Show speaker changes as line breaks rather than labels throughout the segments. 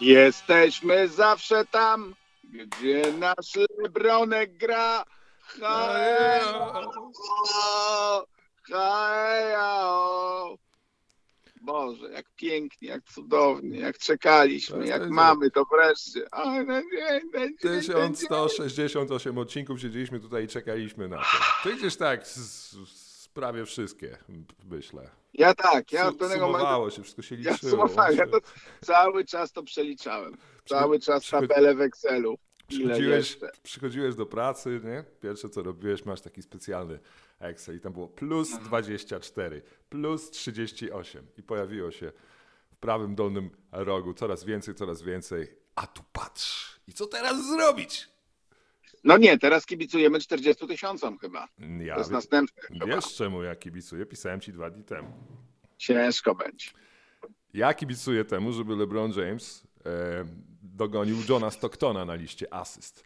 Jesteśmy zawsze tam, gdzie nasz Lebronek gra. Haja, haja, Boże, jak pięknie, jak cudownie, jak czekaliśmy, jak mamy to wreszcie. Ale nie, będzie, będzie.
1168 odcinków siedzieliśmy tutaj i czekaliśmy na to. Ty gdzieś tak prawie wszystkie, myślę.
Ja tak, ja od pewnego momentu,
się, wszystko się
ja
liczyło.
sumowałem, ja to cały czas to przeliczałem. Cały czas
przychod-
tabelę w Excelu.
Przychodziłeś, przychodziłeś do pracy, nie? Pierwsze co robiłeś, masz taki specjalny Excel i tam było plus
Mhm.
24, plus 38 i pojawiło się w prawym dolnym rogu coraz więcej, coraz więcej. A tu patrz, i co teraz zrobić?
No nie, teraz kibicujemy 40 tysiącom chyba.
Ja
To jest chyba.
wiesz czemu ja kibicuję? Pisałem ci dwa dni temu.
Ciężko będzie.
Ja kibicuję temu, żeby LeBron James e, dogonił Johna Stocktona na liście asyst.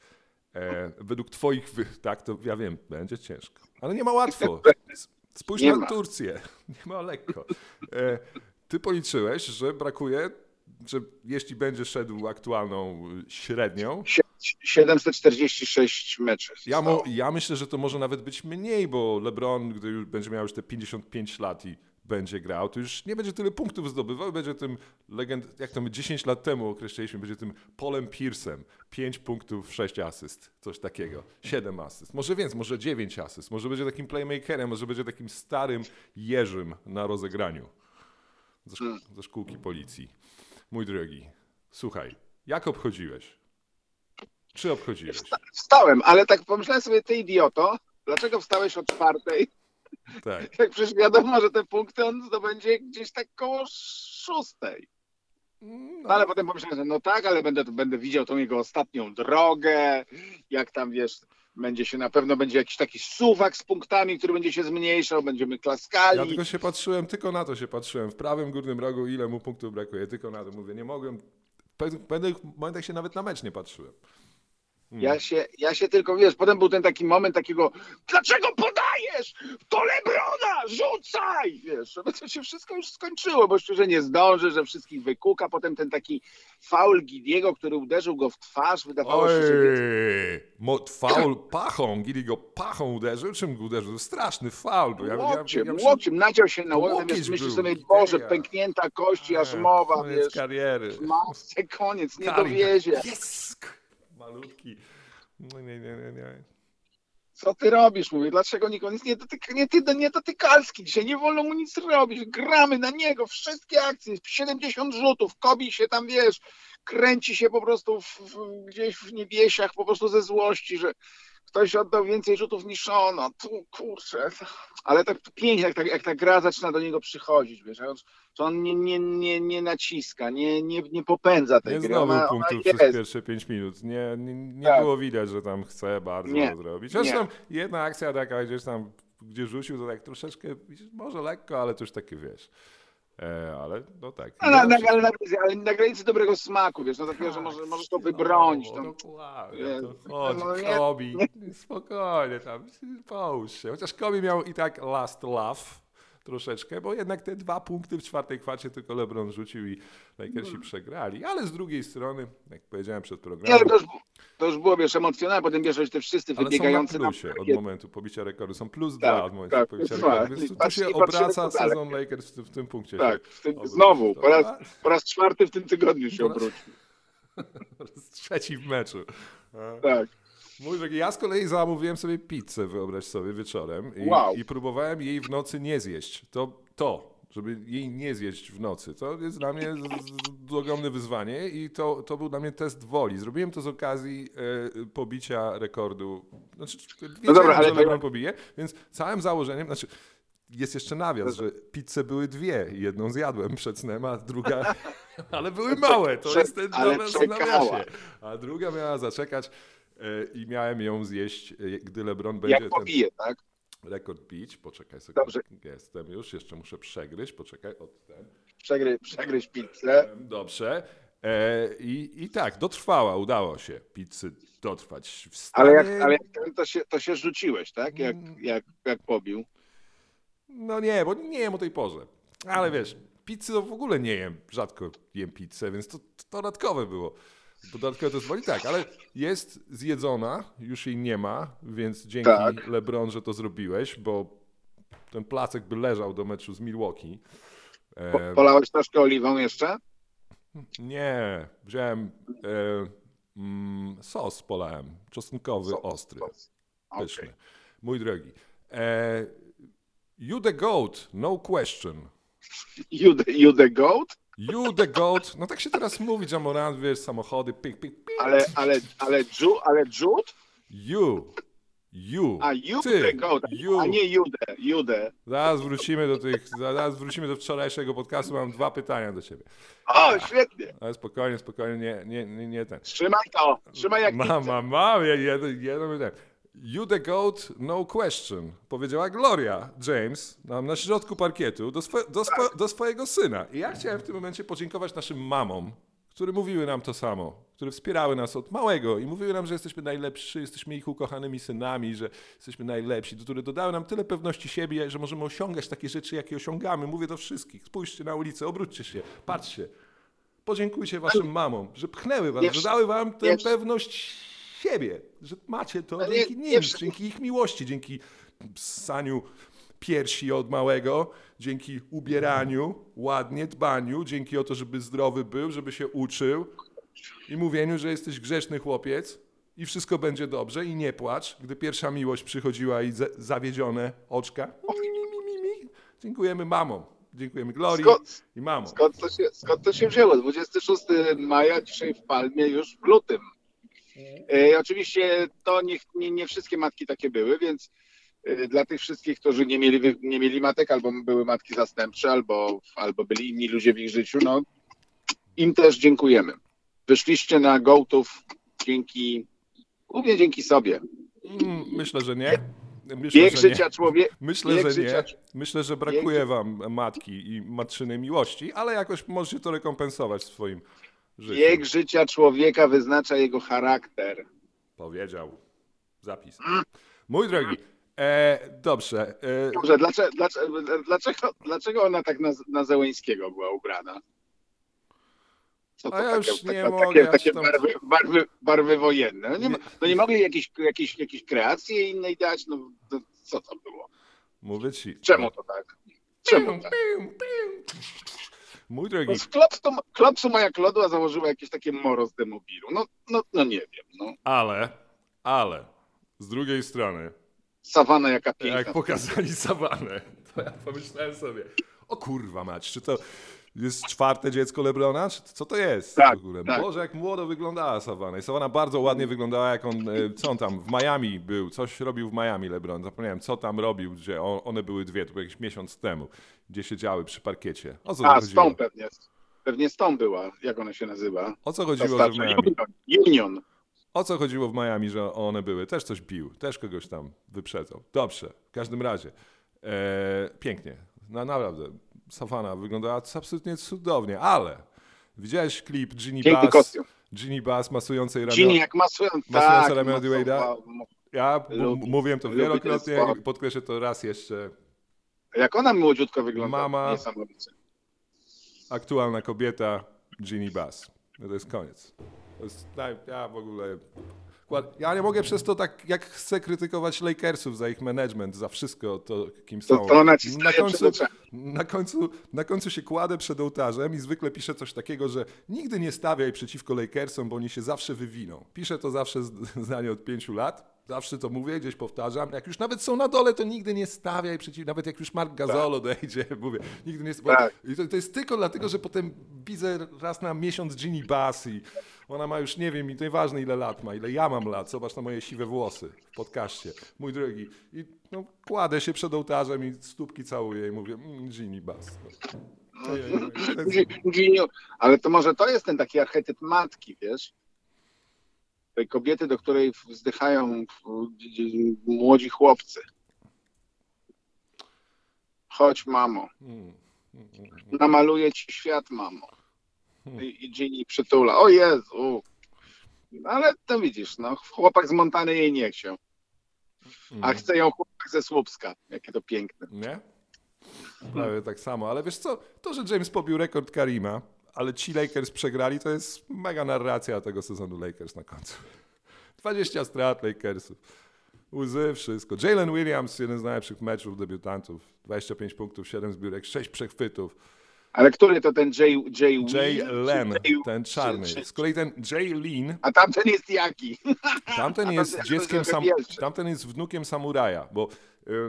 E, według twoich, wy... tak, to ja wiem, będzie ciężko, ale nie ma łatwo. S- Spójrz
Nie
na
ma.
Turcję, nie ma lekko. E, ty policzyłeś, że brakuje, że jeśli będzie szedł aktualną y, średnią,
Sie- 746 meczy.
ja, mo, ja myślę, że to może nawet być mniej, bo LeBron, gdy będzie miał już te 55 lat i będzie grał, to już nie będzie tyle punktów zdobywał, będzie tym legend, jak to my 10 lat temu określiliśmy, będzie tym Polem Pierce'em. 5 punktów, 6 asyst, coś takiego. 7 asyst, może więcej, może 9 asyst, może będzie takim playmakerem, może będzie takim starym Jerzym na rozegraniu ze, szk- ze szkółki policji. Mój drogi, słuchaj, jak obchodziłeś? Czy obchodziłeś?
Wstałem, ale tak pomyślałem sobie, ty idioto, dlaczego wstałeś o czwartej?
Tak.
Jak przecież wiadomo, że te punkty on zdobędzie gdzieś tak koło szóstej. No ale potem pomyślałem, że no tak, ale będę, będę widział tą jego ostatnią drogę, jak tam wiesz, będzie się na pewno będzie jakiś taki suwak z punktami, który będzie się zmniejszał, będziemy klaskali.
Ja tylko się patrzyłem, tylko na to się patrzyłem. W prawym górnym rogu, ile mu punktów brakuje, tylko na to mówię. Nie mogłem. W pewnych- pewnych momentach się nawet na mecz nie patrzyłem.
Ja się, ja się tylko, wiesz, potem był ten taki moment takiego, dlaczego podajesz? To Lebrona, rzucaj! Wiesz, to się wszystko już skończyło, bo że nie zdąży, że wszystkich wykuka. Potem ten taki faul Gidiego, który uderzył go w twarz, wydawało
Oj,
się, że
mo, faul pachą, Gili go pachą uderzył. Czym go uderzył? Straszny faul. Bo ja, ja,
łokciem,
ja,
łokciem, nadział się na łokieć wiesz, myślisz sobie. Boże, pęknięta kość, aż mowa,
Koniec
wiesz,
kariery.
masce, koniec, nie dowiezie.
Jest! Malutki. No nie, nie, nie, nie.
Co ty robisz? Mówię, dlaczego nikt on jest niedotyk, nie, ty, niedotykalski dzisiaj, nie wolno mu nic robić, gramy na niego, wszystkie akcje, 70 rzutów, Kobi się tam, wiesz, kręci się po prostu w, w, gdzieś w niebiesiach po prostu ze złości, że ktoś oddał więcej rzutów niż on, no tu kurczę, ale tak pięknie, jak, ta- jak ta gra zaczyna do niego przychodzić, wiesz, że on- nie, nie, nie, nie naciska, nie, nie, nie popędza tej
Nie
gry,
zdobył
ona, ona
punktów
jest.
przez pierwsze 5 minut. Nie, nie, nie
Tak.
było widać, że tam chce bardzo
Nie,
to zrobić. Zresztą jedna akcja taka gdzieś tam, gdzie rzucił, to tak troszeczkę, może lekko, ale to już takie wiesz. E, ale no tak.
A na, na, ale, na, ale na granicy dobrego smaku, wiesz, no takiego, że może, możesz to wybronić.
No,
To,
dokładnie.
Nie,
To chodź,
no nie,
Kobi, spokojnie tam, połóż się. Chociaż Kobi miał i tak last laugh troszeczkę, bo jednak te dwa punkty w czwartej kwarcie tylko LeBron rzucił i Lakersi przegrali. Ale z drugiej strony, jak powiedziałem przed
nie, ale
programem,
to już, to już było, wiesz, emocjonalne, potem wiesz, że te wszyscy
ale są na
wybiegający na
od momentu pobicia rekordu. Są plus
Tak,
dwa od momentu
tak,
pobicia
dwa.
rekordu. Więc tu, tu się obraca sezon Lakers w, w tym punkcie.
Tak, tym, znowu, po raz, po raz czwarty w tym tygodniu się
Po raz-
obrócił.
Trzeci w meczu.
Tak.
Mój drogi, ja z kolei zamówiłem sobie pizzę, wyobraź sobie, wieczorem i,
Wow.
i próbowałem jej w nocy nie zjeść. To, to, żeby jej nie zjeść w nocy, to jest dla mnie ogromne wyzwanie i to, to był dla mnie test woli. Zrobiłem to z okazji e, pobicia rekordu. Znaczy, wiedziałem,
dobra, ale to-
LeBron pobije, więc całym założeniem, znaczy jest jeszcze nawias, że pizze były dwie. Jedną zjadłem przed snem, a druga... Ale były małe, to jest ten nawias w
czekała.
nawiasie. A druga miała zaczekać i miałem ją zjeść, e, gdy LeBron będzie
Jak
ten...
pobije, tak?
rekord bić. Poczekaj sobie.
Dobrze.
Jestem już, jeszcze muszę przegryźć. Poczekaj, od ten.
Przegry, przegryź pizzę.
Dobrze. E, i, I tak, dotrwała, udało się pizzy dotrwać. Stanie...
Ale jak, ale jak to, się, to się rzuciłeś, tak? Jak, jak, jak pobił.
No nie, bo nie jem o tej porze. Ale wiesz, pizzy to w ogóle nie jem. Rzadko jem pizzę, więc to, to dodatkowe było. Dodatkowe to jest woli tak, ale jest zjedzona, już jej nie ma, więc dzięki
Tak.
LeBron, że to zrobiłeś, bo ten placek by leżał do meczu z Milwaukee.
Po, polałeś troszkę oliwą jeszcze?
nie, wziąłem e, mm, sos polałem, czosnkowy,
Sos,
ostry,
sos.
pyszny.
Okej.
Mój drogi, e, you the goat, no question.
You, the, you the goat?
You the goat. No tak się teraz mówi, Jamorant, wiesz, samochody, ping, ping, ping.
Ale, ale, ale, Ju, ale Jude?
You. You.
A you
Ty.
the goat,
You.
a nie Jude. Jude.
Zaraz wrócimy do tych, zaraz wrócimy do wczorajszego podcastu, mam dwa pytania do ciebie.
O, świetnie.
Ale spokojnie, spokojnie, nie, nie, nie, nie ten.
Trzymaj to. Trzymaj jak
Mam,
pizzę.
mam, mam, jedno, jedno pytanie. You the goat, no question, powiedziała Gloria James nam na środku parkietu do, do, swo, do swojego syna. I ja chciałem w tym momencie podziękować naszym mamom, które mówiły nam to samo, które wspierały nas od małego i mówiły nam, że jesteśmy najlepsi, jesteśmy ich ukochanymi synami, że jesteśmy najlepsi, które dodały nam tyle pewności siebie, że możemy osiągać takie rzeczy, jakie osiągamy. Mówię do wszystkich, spójrzcie na ulicę, obróćcie się, patrzcie. Podziękujcie waszym mamom, że pchnęły was, że dały wam tę pewność siebie, że macie to
Ale nie-
dzięki
nie
nim,
wsz-
dzięki ich miłości, dzięki ssaniu piersi od małego, dzięki ubieraniu, ładnie, dbaniu, dzięki o to, żeby zdrowy był, żeby się uczył i mówieniu, że jesteś grzeczny chłopiec i wszystko będzie dobrze i nie płacz, gdy pierwsza miłość przychodziła i za- zawiedzione oczka. Mi, mi, mi, mi, mi. Dziękujemy mamom, dziękujemy Glorii
Skąd-
i mamom.
Skąd to, się, skąd to się wzięło? 26 maja, dzisiaj w Palmie, już w lutym. E, oczywiście to nie, nie, nie wszystkie matki takie były, więc e, dla tych wszystkich, którzy nie mieli, nie mieli matek, albo były matki zastępcze, albo, albo byli inni ludzie w ich życiu, no im też dziękujemy. Wyszliście na gołtów dzięki, głównie dzięki sobie.
Mm, Myślę, że nie. Myślę,
Bieg
że nie.
życia człowieka,
Myślę,
bieg
że
życia,
nie. Myślę, że brakuje wam matki i matczynej miłości, ale jakoś możecie to rekompensować w swoim życiu.
bieg życia człowieka wyznacza jego charakter.
Powiedział. Zapis. Mój drogi, e, dobrze. E,
Dobrze, dlaczego, dlaczego, dlaczego, ona tak na, na Zełęńskiego była ubrana? Co to
A ja
takie,
już nie
taka-
mogę,
takie,
ja
takie
tam-
barwy, barwy, barwy wojenne. No nie,
Nie.
no nie mogli jakieś, jakieś, jakieś kreacje innej dać? No to, co to było?
mówię ci.
Czemu to tak? Czemu tak?
Mój drogi,
No z klopsu, klopsu moja klodła założyła jakieś takie moro z demobilu. No, no, no nie wiem. No.
ale, ale, z drugiej strony,
Sawana jaka piękna.
jak pokazali sawanę, to ja pomyślałem sobie, o kurwa mać, czy to jest czwarte dziecko Lebrona? Co to jest
Tak,
w ogóle?
tak.
Boże, jak młodo wyglądała Sawana. I Sawana bardzo ładnie wyglądała, jak on, e, co on tam, w Miami był, coś robił w Miami Lebron. Zapomniałem, co tam robił, gdzie on, one były dwie, to był jakiś miesiąc temu, gdzie siedziały przy parkiecie. O co
A, z tą pewnie. Pewnie z tą była. Jak ona się nazywa?
O co chodziło, że w. Miami?
Union.
O co chodziło w Miami, że one były? Też coś bił, też kogoś tam wyprzedzał. Dobrze, w każdym razie. E, pięknie, no, naprawdę. Savana wyglądała absolutnie cudownie, ale widziałeś klip Ginny Bass. Ginny Bass masującej ramię.
Ginny jak masują,
Masująca
tak, masują-
Dwade'a? Ja
Lubi-
mówiłem to wielokrotnie i podkreślę to raz jeszcze.
Jak ona młodziutko wygląda.
Mama. Aktualna kobieta Ginny Bass. No to jest koniec. To jest, ja w ogóle... Ja nie mogę przez to tak, jak chcę krytykować Lakersów za ich management, za wszystko to, kim są.
To, to
na,
staje
końcu, na, końcu, na końcu się kładę przed ołtarzem i zwykle piszę coś takiego, że nigdy nie stawiaj przeciwko Lakersom, bo oni się zawsze wywiną. Piszę to zawsze zdanie od pięciu lat. Zawsze to mówię, gdzieś powtarzam. Jak już nawet są na dole, to nigdy nie stawiaj przeciw, nawet jak już Mark Gasol odejdzie, mówię, nigdy nie bo,
Tak.
I to, to jest tylko dlatego, że potem widzę raz na miesiąc Ginny Bass i ona ma już, nie wiem, i to nieważne ile lat ma, ile ja mam lat, zobacz na moje siwe włosy w podcaście, mój drogi. I no, kładę się przed ołtarzem i stópki całuję i mówię, mm, Ginny Bass. No. Ojej, ojej, to jest-
Gi- Giniu. Ale to może to jest ten taki archetyp matki, wiesz? Tej kobiety, do której wzdychają młodzi chłopcy. chodź mamo, namaluję ci świat mamo. I, i Ginny przytula, o Jezu. Ale to widzisz, no, chłopak z Montany jej nie chciał, a chce ją chłopak ze Słupska. Jakie to piękne.
Nie? Prawie tak samo, ale wiesz co, to, że James pobił rekord Karima, ale ci Lakers przegrali, to jest mega narracja tego sezonu Lakers na końcu. 20 strat Lakersów. Łzy, wszystko. Jalen Williams, jeden z najlepszych meczów debiutantów. 25 punktów, 7 zbiórek, 6 przechwytów.
Ale który to ten Jay, Jay,
Jay Len, ten czarny. Z kolei ten Jay Lean,
A tamten jest jaki?
tamten jest dzieckiem, sam, tamten jest wnukiem samuraja, bo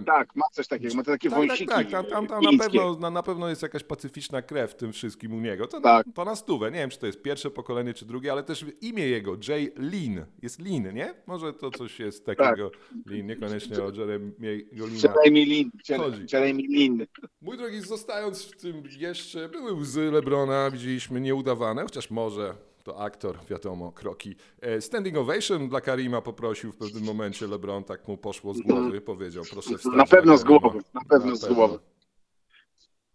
Tak, ma coś takiego, ma to takie
Tak, tak,
wąsiki
tak. Tam, tam, tam na, pewno, na, na pewno jest jakaś pacyficzna krew w tym wszystkim u niego. To,
Tak.
to na stówę. Nie wiem, czy to jest pierwsze pokolenie, czy drugie, ale też imię jego, Jay Lin. Jest Lin, nie? Może to coś jest takiego Lin, niekoniecznie o Jeremiego Lina.
Jeremy Lin, Jeremy Lin.
Mój drogi, zostając w tym jeszcze, były łzy Lebrona, widzieliśmy nieudawane, chociaż może to aktor, wiadomo, kroki. E, Standing ovation dla Karima poprosił w pewnym momencie LeBron, tak mu poszło z głowy, powiedział, proszę wstać.
Na pewno z głowy, na pewno z głowy.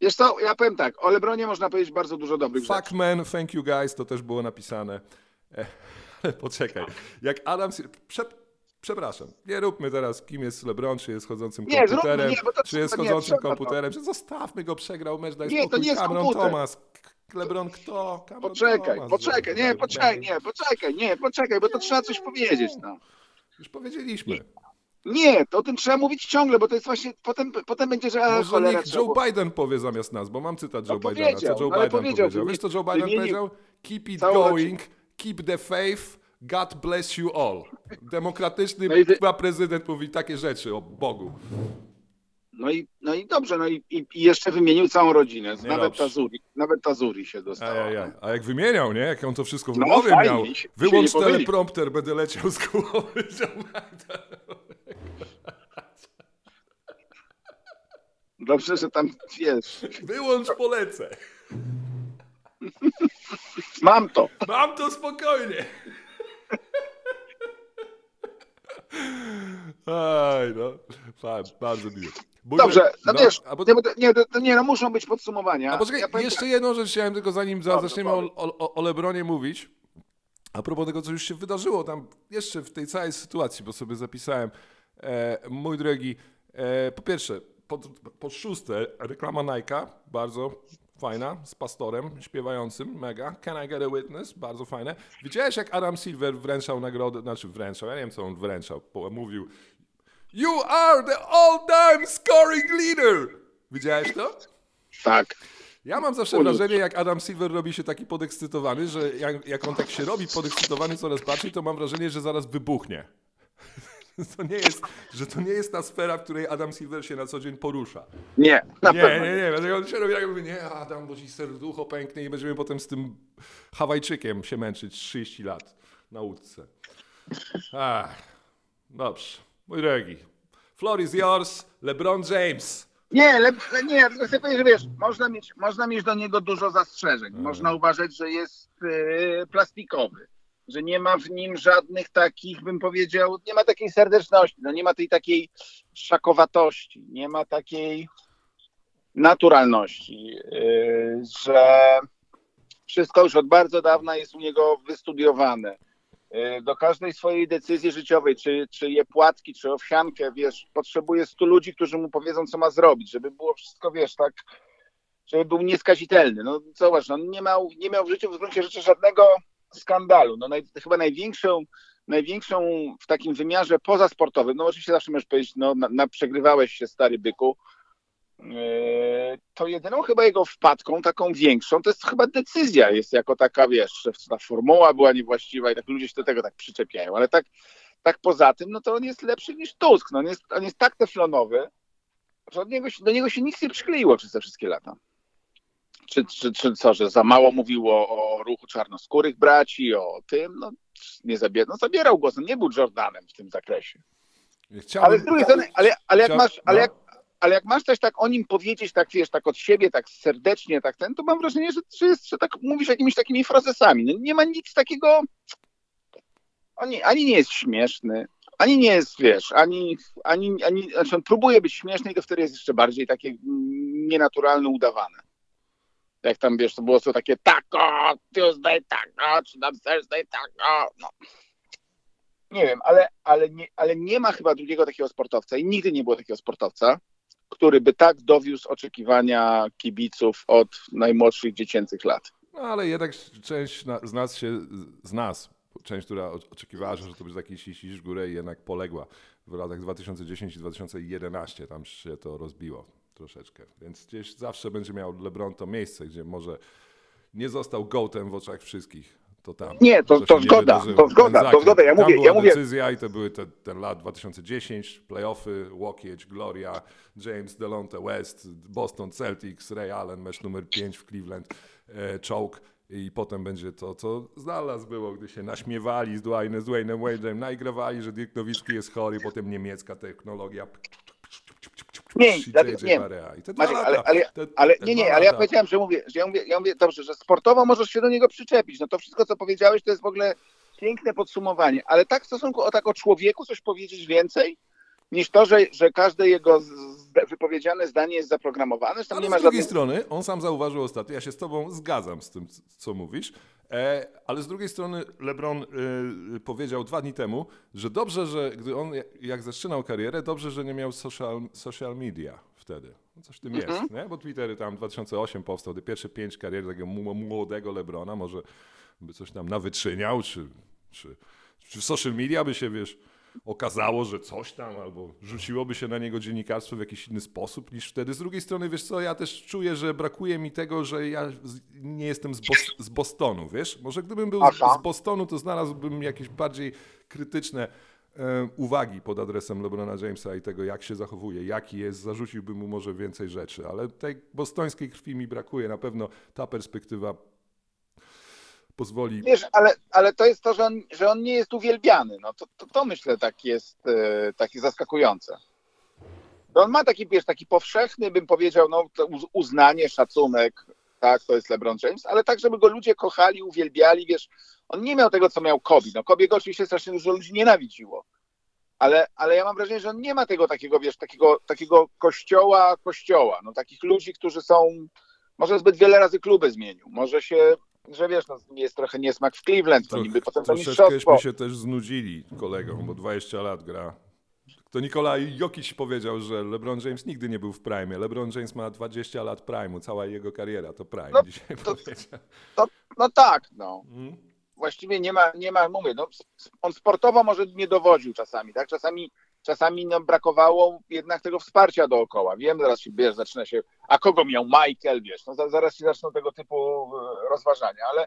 Wiesz co, ja powiem tak, o Lebronie można powiedzieć bardzo dużo dobrych
Fuck
rzeczy.
man, thank you guys, to też było napisane. E, Ale poczekaj, jak Adam... Przepraszam, nie róbmy teraz, kim jest LeBron, czy jest chodzącym
Nie,
komputerem,
zróbmy, nie, bo to
czy jest
nie,
chodzącym
to.
komputerem, że zostawmy go, przegrał mecz, daj
Nie, to
spokój,
nie jest
Cameron
komputer.
Thomas. LeBron kto? Cameron
Poczekaj,
Thomas,
poczekaj, nie, poczekaj, nie, poczekaj, nie, poczekaj, bo to trzeba coś powiedzieć, no.
Już powiedzieliśmy.
Nie, to o tym trzeba mówić ciągle, bo to jest właśnie, potem, potem będzie, że a,
Może
cholera,
niech Joe Biden powie zamiast nas, bo mam cytat Joe
No
Bidena. Co
powiedział,
Joe
ale
Biden
powiedział,
powiedział? Wiesz co Joe Biden
wymienił
powiedział? Keep it
całą
going, keep the faith, God bless you all. Demokratyczny
No i wy-
chyba prezydent mówi takie rzeczy o Bogu.
No i, no i dobrze, no i, i, i jeszcze wymienił całą rodzinę, nawet
dobrze.
Tazuri, nawet Tazuri się dostała.
Ajajaj. A jak wymieniał, nie? Jak on to wszystko w
No,
głowie
fajnie,
miał. Wyłącz teleprompter, będę leciał z głowy.
Dobrze, że tam, wiesz,
Wyłącz, polecę.
mam to.
Mam to spokojnie. Aj, no. Fajnie, bardzo miło. Mój-
Dobrze, no, wiesz,
a bo-
nie, bo to- nie, no muszą być podsumowania.
A poczekaj,
Ja powiem
jeszcze
tak,
jedną rzecz chciałem tylko zanim za,
Dobrze,
zaczniemy o, o, o Lebronie mówić. A propos tego, co już się wydarzyło tam jeszcze w tej całej sytuacji, bo sobie zapisałem. E, mój drogi, e, po pierwsze, po, po szóste, reklama Nike'a, bardzo fajna, z pastorem śpiewającym, mega. Can I get a witness? Bardzo fajne. Widziałeś, jak Adam Silver wręczał nagrodę, znaczy wręczał, ja nie wiem, co on wręczał, bo mówił You are the all-time scoring leader! Widziałeś to?
tak.
Ja mam zawsze wrażenie, jak Adam Silver robi się taki podekscytowany, że jak, jak on tak się robi podekscytowany coraz bardziej, to mam wrażenie, że zaraz wybuchnie. To nie jest, że to nie jest ta sfera, w której Adam Silver się na co dzień porusza.
Nie, na
Nie,
pewno.
nie, nie. Dlatego on się robi, jak mówię, nie, Adam, bo ci serducho pęknie i będziemy potem z tym Hawajczykiem się męczyć 30 lat na łódce. Ach, dobrze. Mój drogi. Floor is yours. LeBron James.
Nie, le, nie, tylko chcę powiedzieć, że wiesz, można mieć, można mieć do niego dużo zastrzeżeń. Można uważać, że jest e, plastikowy, że nie ma w nim żadnych takich, bym powiedział, nie ma takiej serdeczności, no nie ma tej takiej szakowatości, nie ma takiej naturalności, e, że wszystko już od bardzo dawna jest u niego wystudiowane. E, Do każdej swojej decyzji życiowej, czy, czy je płatki, czy owsiankę, wiesz, potrzebuje stu ludzi, którzy mu powiedzą, co ma zrobić, żeby było wszystko, wiesz, tak, żeby był nieskazitelny. No zobacz, no, nie, miał, nie miał w życiu w gruncie rzeczy żadnego skandalu. No naj, chyba największą, największą w takim wymiarze pozasportowym, no oczywiście zawsze możesz powiedzieć, no na, na przegrywałeś się, stary byku, to jedyną chyba jego wpadką, taką większą, to jest chyba decyzja jest jako taka, wiesz, że ta formuła była niewłaściwa i tak ludzie się do tego tak przyczepiają, ale tak, tak poza tym, no to on jest lepszy niż Tusk, no on jest, on jest tak teflonowy, że od niego, do niego się nic nie przykleiło przez te wszystkie lata. Czy, czy, czy co, że za mało mówiło o ruchu czarnoskórych braci, o tym, no nie zabierał, no zabierał głos, no nie był Jordanem w tym zakresie.
Chciałbym...
Ale z drugiej strony, ale, ale jak masz, ale jak, ale jak masz coś tak o nim powiedzieć, tak wiesz, tak od siebie, tak serdecznie, tak ten, to mam wrażenie, że, że, jest, że tak mówisz jakimiś takimi frazesami. No, nie ma nic takiego. Nie, ani nie jest śmieszny, ani ani nie jest, wiesz, ani, ani, ani znaczy on próbuje być śmieszny i to wtedy jest jeszcze bardziej takie nienaturalne, udawane. Jak tam, wiesz, to było to takie tako, Tuesday tako, czy tam Thursday tako, no. Nie wiem, ale, ale, nie, ale nie ma chyba drugiego takiego sportowca i nigdy nie było takiego sportowca, który by tak dowiózł oczekiwania kibiców od najmłodszych dziecięcych lat.
No ale jednak część z nas się, z nas, część, która oczekiwała, że to będzie taki siś w górę jednak poległa w latach 2010 i 2011, tam się to rozbiło troszeczkę. Więc gdzieś zawsze będzie miał LeBron to miejsce, gdzie może nie został gołtem w oczach wszystkich. To tam.
Nie, to- to
nie
zgoda, to zgoda,
Ten
to zgoda. Ja
zakręt.
mówię- ja mówię-
decyzja i to były te, ten lat 2010, playoffy, Łokieć, Gloria, James Delonte West, Boston Celtics, Ray Allen, mecz numer 5 w Cleveland, e, choke i potem będzie to, co znalazł było, gdy się naśmiewali z Dwayne, z Dwaynem Wade'em, naigrawali, że Dirk Nowitzki jest chory, potem niemiecka technologia.
Nie,
i
dlatego- nie.
Barea. I te dwa
Maciek,
lata,
ale, ale,
te-
ale
te
nie, nie, ale ja powiedziałem, że mówię, że ja mówię, ja mówię dobrze, że sportowo możesz się do niego przyczepić. No to wszystko, co powiedziałeś, to jest w ogóle piękne podsumowanie. Ale tak w stosunku o tak o człowieku coś powiedzieć więcej niż to, że, że każde jego wypowiedziane zdanie jest zaprogramowane, tam
Ale
nie ma
z drugiej strony, on sam zauważył ostatnio, ja się z tobą zgadzam z tym, co mówisz, ale z drugiej strony LeBron e, powiedział dwa dni temu, że dobrze, że gdy on jak- zaczynał karierę, dobrze, że nie miał social, social media wtedy. No Coś w tym
Mhm.
jest, nie? Bo Twitter tam 2008 powstał, te pierwsze pięć karier takiego młodego LeBrona, może by coś tam nawyczyniał, czy, czy, czy social media by się, wiesz, okazało, że coś tam, albo rzuciłoby się na niego dziennikarstwo w jakiś inny sposób niż wtedy. Z drugiej strony, wiesz co, ja też czuję, że brakuje mi tego, że ja nie jestem z, Bos- z Bostonu, wiesz? Może gdybym był z Bostonu, to znalazłbym jakieś bardziej krytyczne e, uwagi pod adresem LeBrona Jamesa i tego, jak się zachowuje, jaki jest, zarzuciłbym mu może więcej rzeczy, ale tej bostońskiej krwi mi brakuje. Na pewno ta perspektywa pozwoli
Wiesz, ale, ale to jest to, że on, że on nie jest uwielbiany. No to, to, to myślę tak jest e, takie zaskakujące. To on ma taki, wiesz, taki powszechny, bym powiedział, no, uznanie, szacunek, tak, to jest LeBron James, ale tak, żeby go ludzie kochali, uwielbiali, wiesz, on nie miał tego, co miał Kobe. No Kobe go oczywiście strasznie dużo ludzi nienawidziło, ale, ale ja mam wrażenie, że on nie ma tego takiego, wiesz, takiego, takiego kościoła, kościoła, no takich ludzi, którzy są, może zbyt wiele razy kluby zmienił, może się, że wiesz, no, jest trochę niesmak w Cleveland, no
Troch-
niby potem to mistrzostwo.
się też znudzili kolegą, bo 20 lat gra. To Nikolaj Jokic powiedział, że LeBron James nigdy nie był w prime. LeBron James ma 20 lat prime'u, cała jego kariera to prime.
No,
Dzisiaj
to-
powiedział.
To, no tak, no.
Mm.
Właściwie nie ma, nie ma, mówię, no, on sportowo może nie dowodził czasami, tak? Czasami, czasami nam brakowało jednak tego wsparcia dookoła. Wiem, zaraz się, wiesz, zaczyna się, a kogo miał Michael, wiesz, no za- zaraz się zaczną tego typu e, rozważania, ale,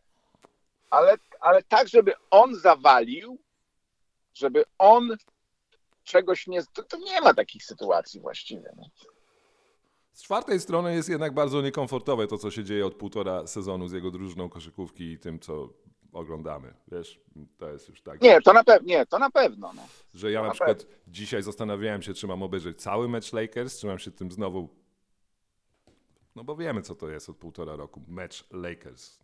ale, ale tak, żeby on zawalił, żeby on czegoś nie, to, to nie ma takich sytuacji właściwie. No.
Z czwartej strony jest jednak bardzo niekomfortowe to, co się dzieje od półtora sezonu z jego drużyną koszykówki i tym, co oglądamy. Wiesz, to jest już tak.
Nie, to na pewno, nie, to na pewno, no.
Że ja na
Na
przykład dzisiaj zastanawiałem się, czy mam obejrzeć cały mecz Lakers, czy mam się tym znowu. No bo wiemy, co to jest od półtora roku. Mecz Lakers.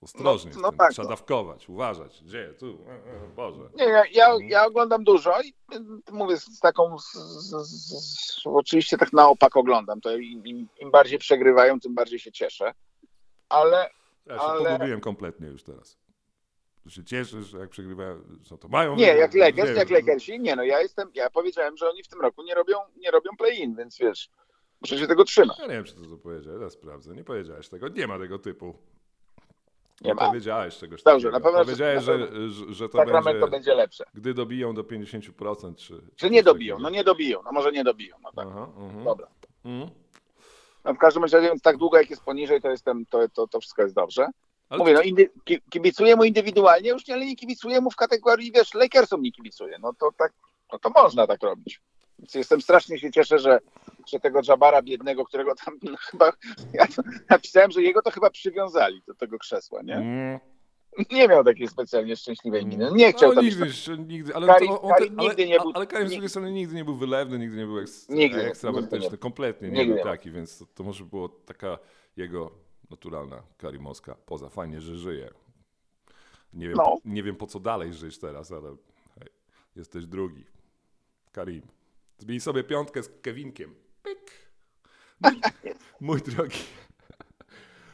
Ostrożnie,
No- no tak,
trzeba
no.
dawkować, uważać. Gdzie? Tu, e, e, Boże.
Nie, ja, ja,
Mhm.
ja oglądam dużo i mówię z, taką, z, z, z, oczywiście tak na opak oglądam, to im, im bardziej przegrywają, tym bardziej się cieszę, ale
Ja się
Ale-
pogubiłem kompletnie już teraz. Tu się cieszysz, że jak przegrywają, co to mają.
nie, jak Lakers,
nie
jak. Lakersi, nie no, ja jestem, ja powiedziałem, że oni w tym roku nie robią, nie robią play-in, więc wiesz, muszę się tego trzymać.
Ja nie wiem, czy to, to powiedziałeś, ja sprawdzę. Nie powiedziałeś tego, nie ma tego typu.
Nie ma?
powiedziałeś czegoś
Dobrze,
takiego.
na pewno-
Powiedziałeś, że, że, że to będzie,
będzie lepsze.
gdy dobiją do 50%, czy... Czy
nie dobiją, no nie dobiją, no może nie dobiją, no tak,
Aha, mhm.
dobra.
Mhm.
No w każdym razie, więc tak długo jak jest poniżej, to jestem, to, to, to wszystko jest dobrze.
Ale
Mówię, no indy, ki- kibicuję mu indywidualnie, już nie, ale nie kibicuję mu w kategorii, wiesz, Lakersom nie kibicuję. No to tak, no to można tak robić. Więc jestem strasznie się cieszę, że, że tego Jabara biednego, którego tam no, chyba, ja napisałem, że jego to chyba przywiązali do tego krzesła, nie?
Mm.
Nie miał takiej specjalnie szczęśliwej miny. Nie chciał
no,
tam
nigdy, nigdy, ale
Karim-
on
Karim
ale,
nigdy nie był-
ale Karim z drugiej strony nigdy nie był wylewny, nigdy nie był eks,
Nigdy,
ekstrawertyczny,
nigdy
kompletnie nie
Nigdy
był taki, więc to, to może było taka jego naturalna karimowska poza. Fajnie, że żyje. Nie wiem,
No.
nie wiem po co dalej żyć teraz, ale hej. Jesteś drugi. Karim. Zbij sobie piątkę z Kevinkiem. Pyk. Mój, mój drogi.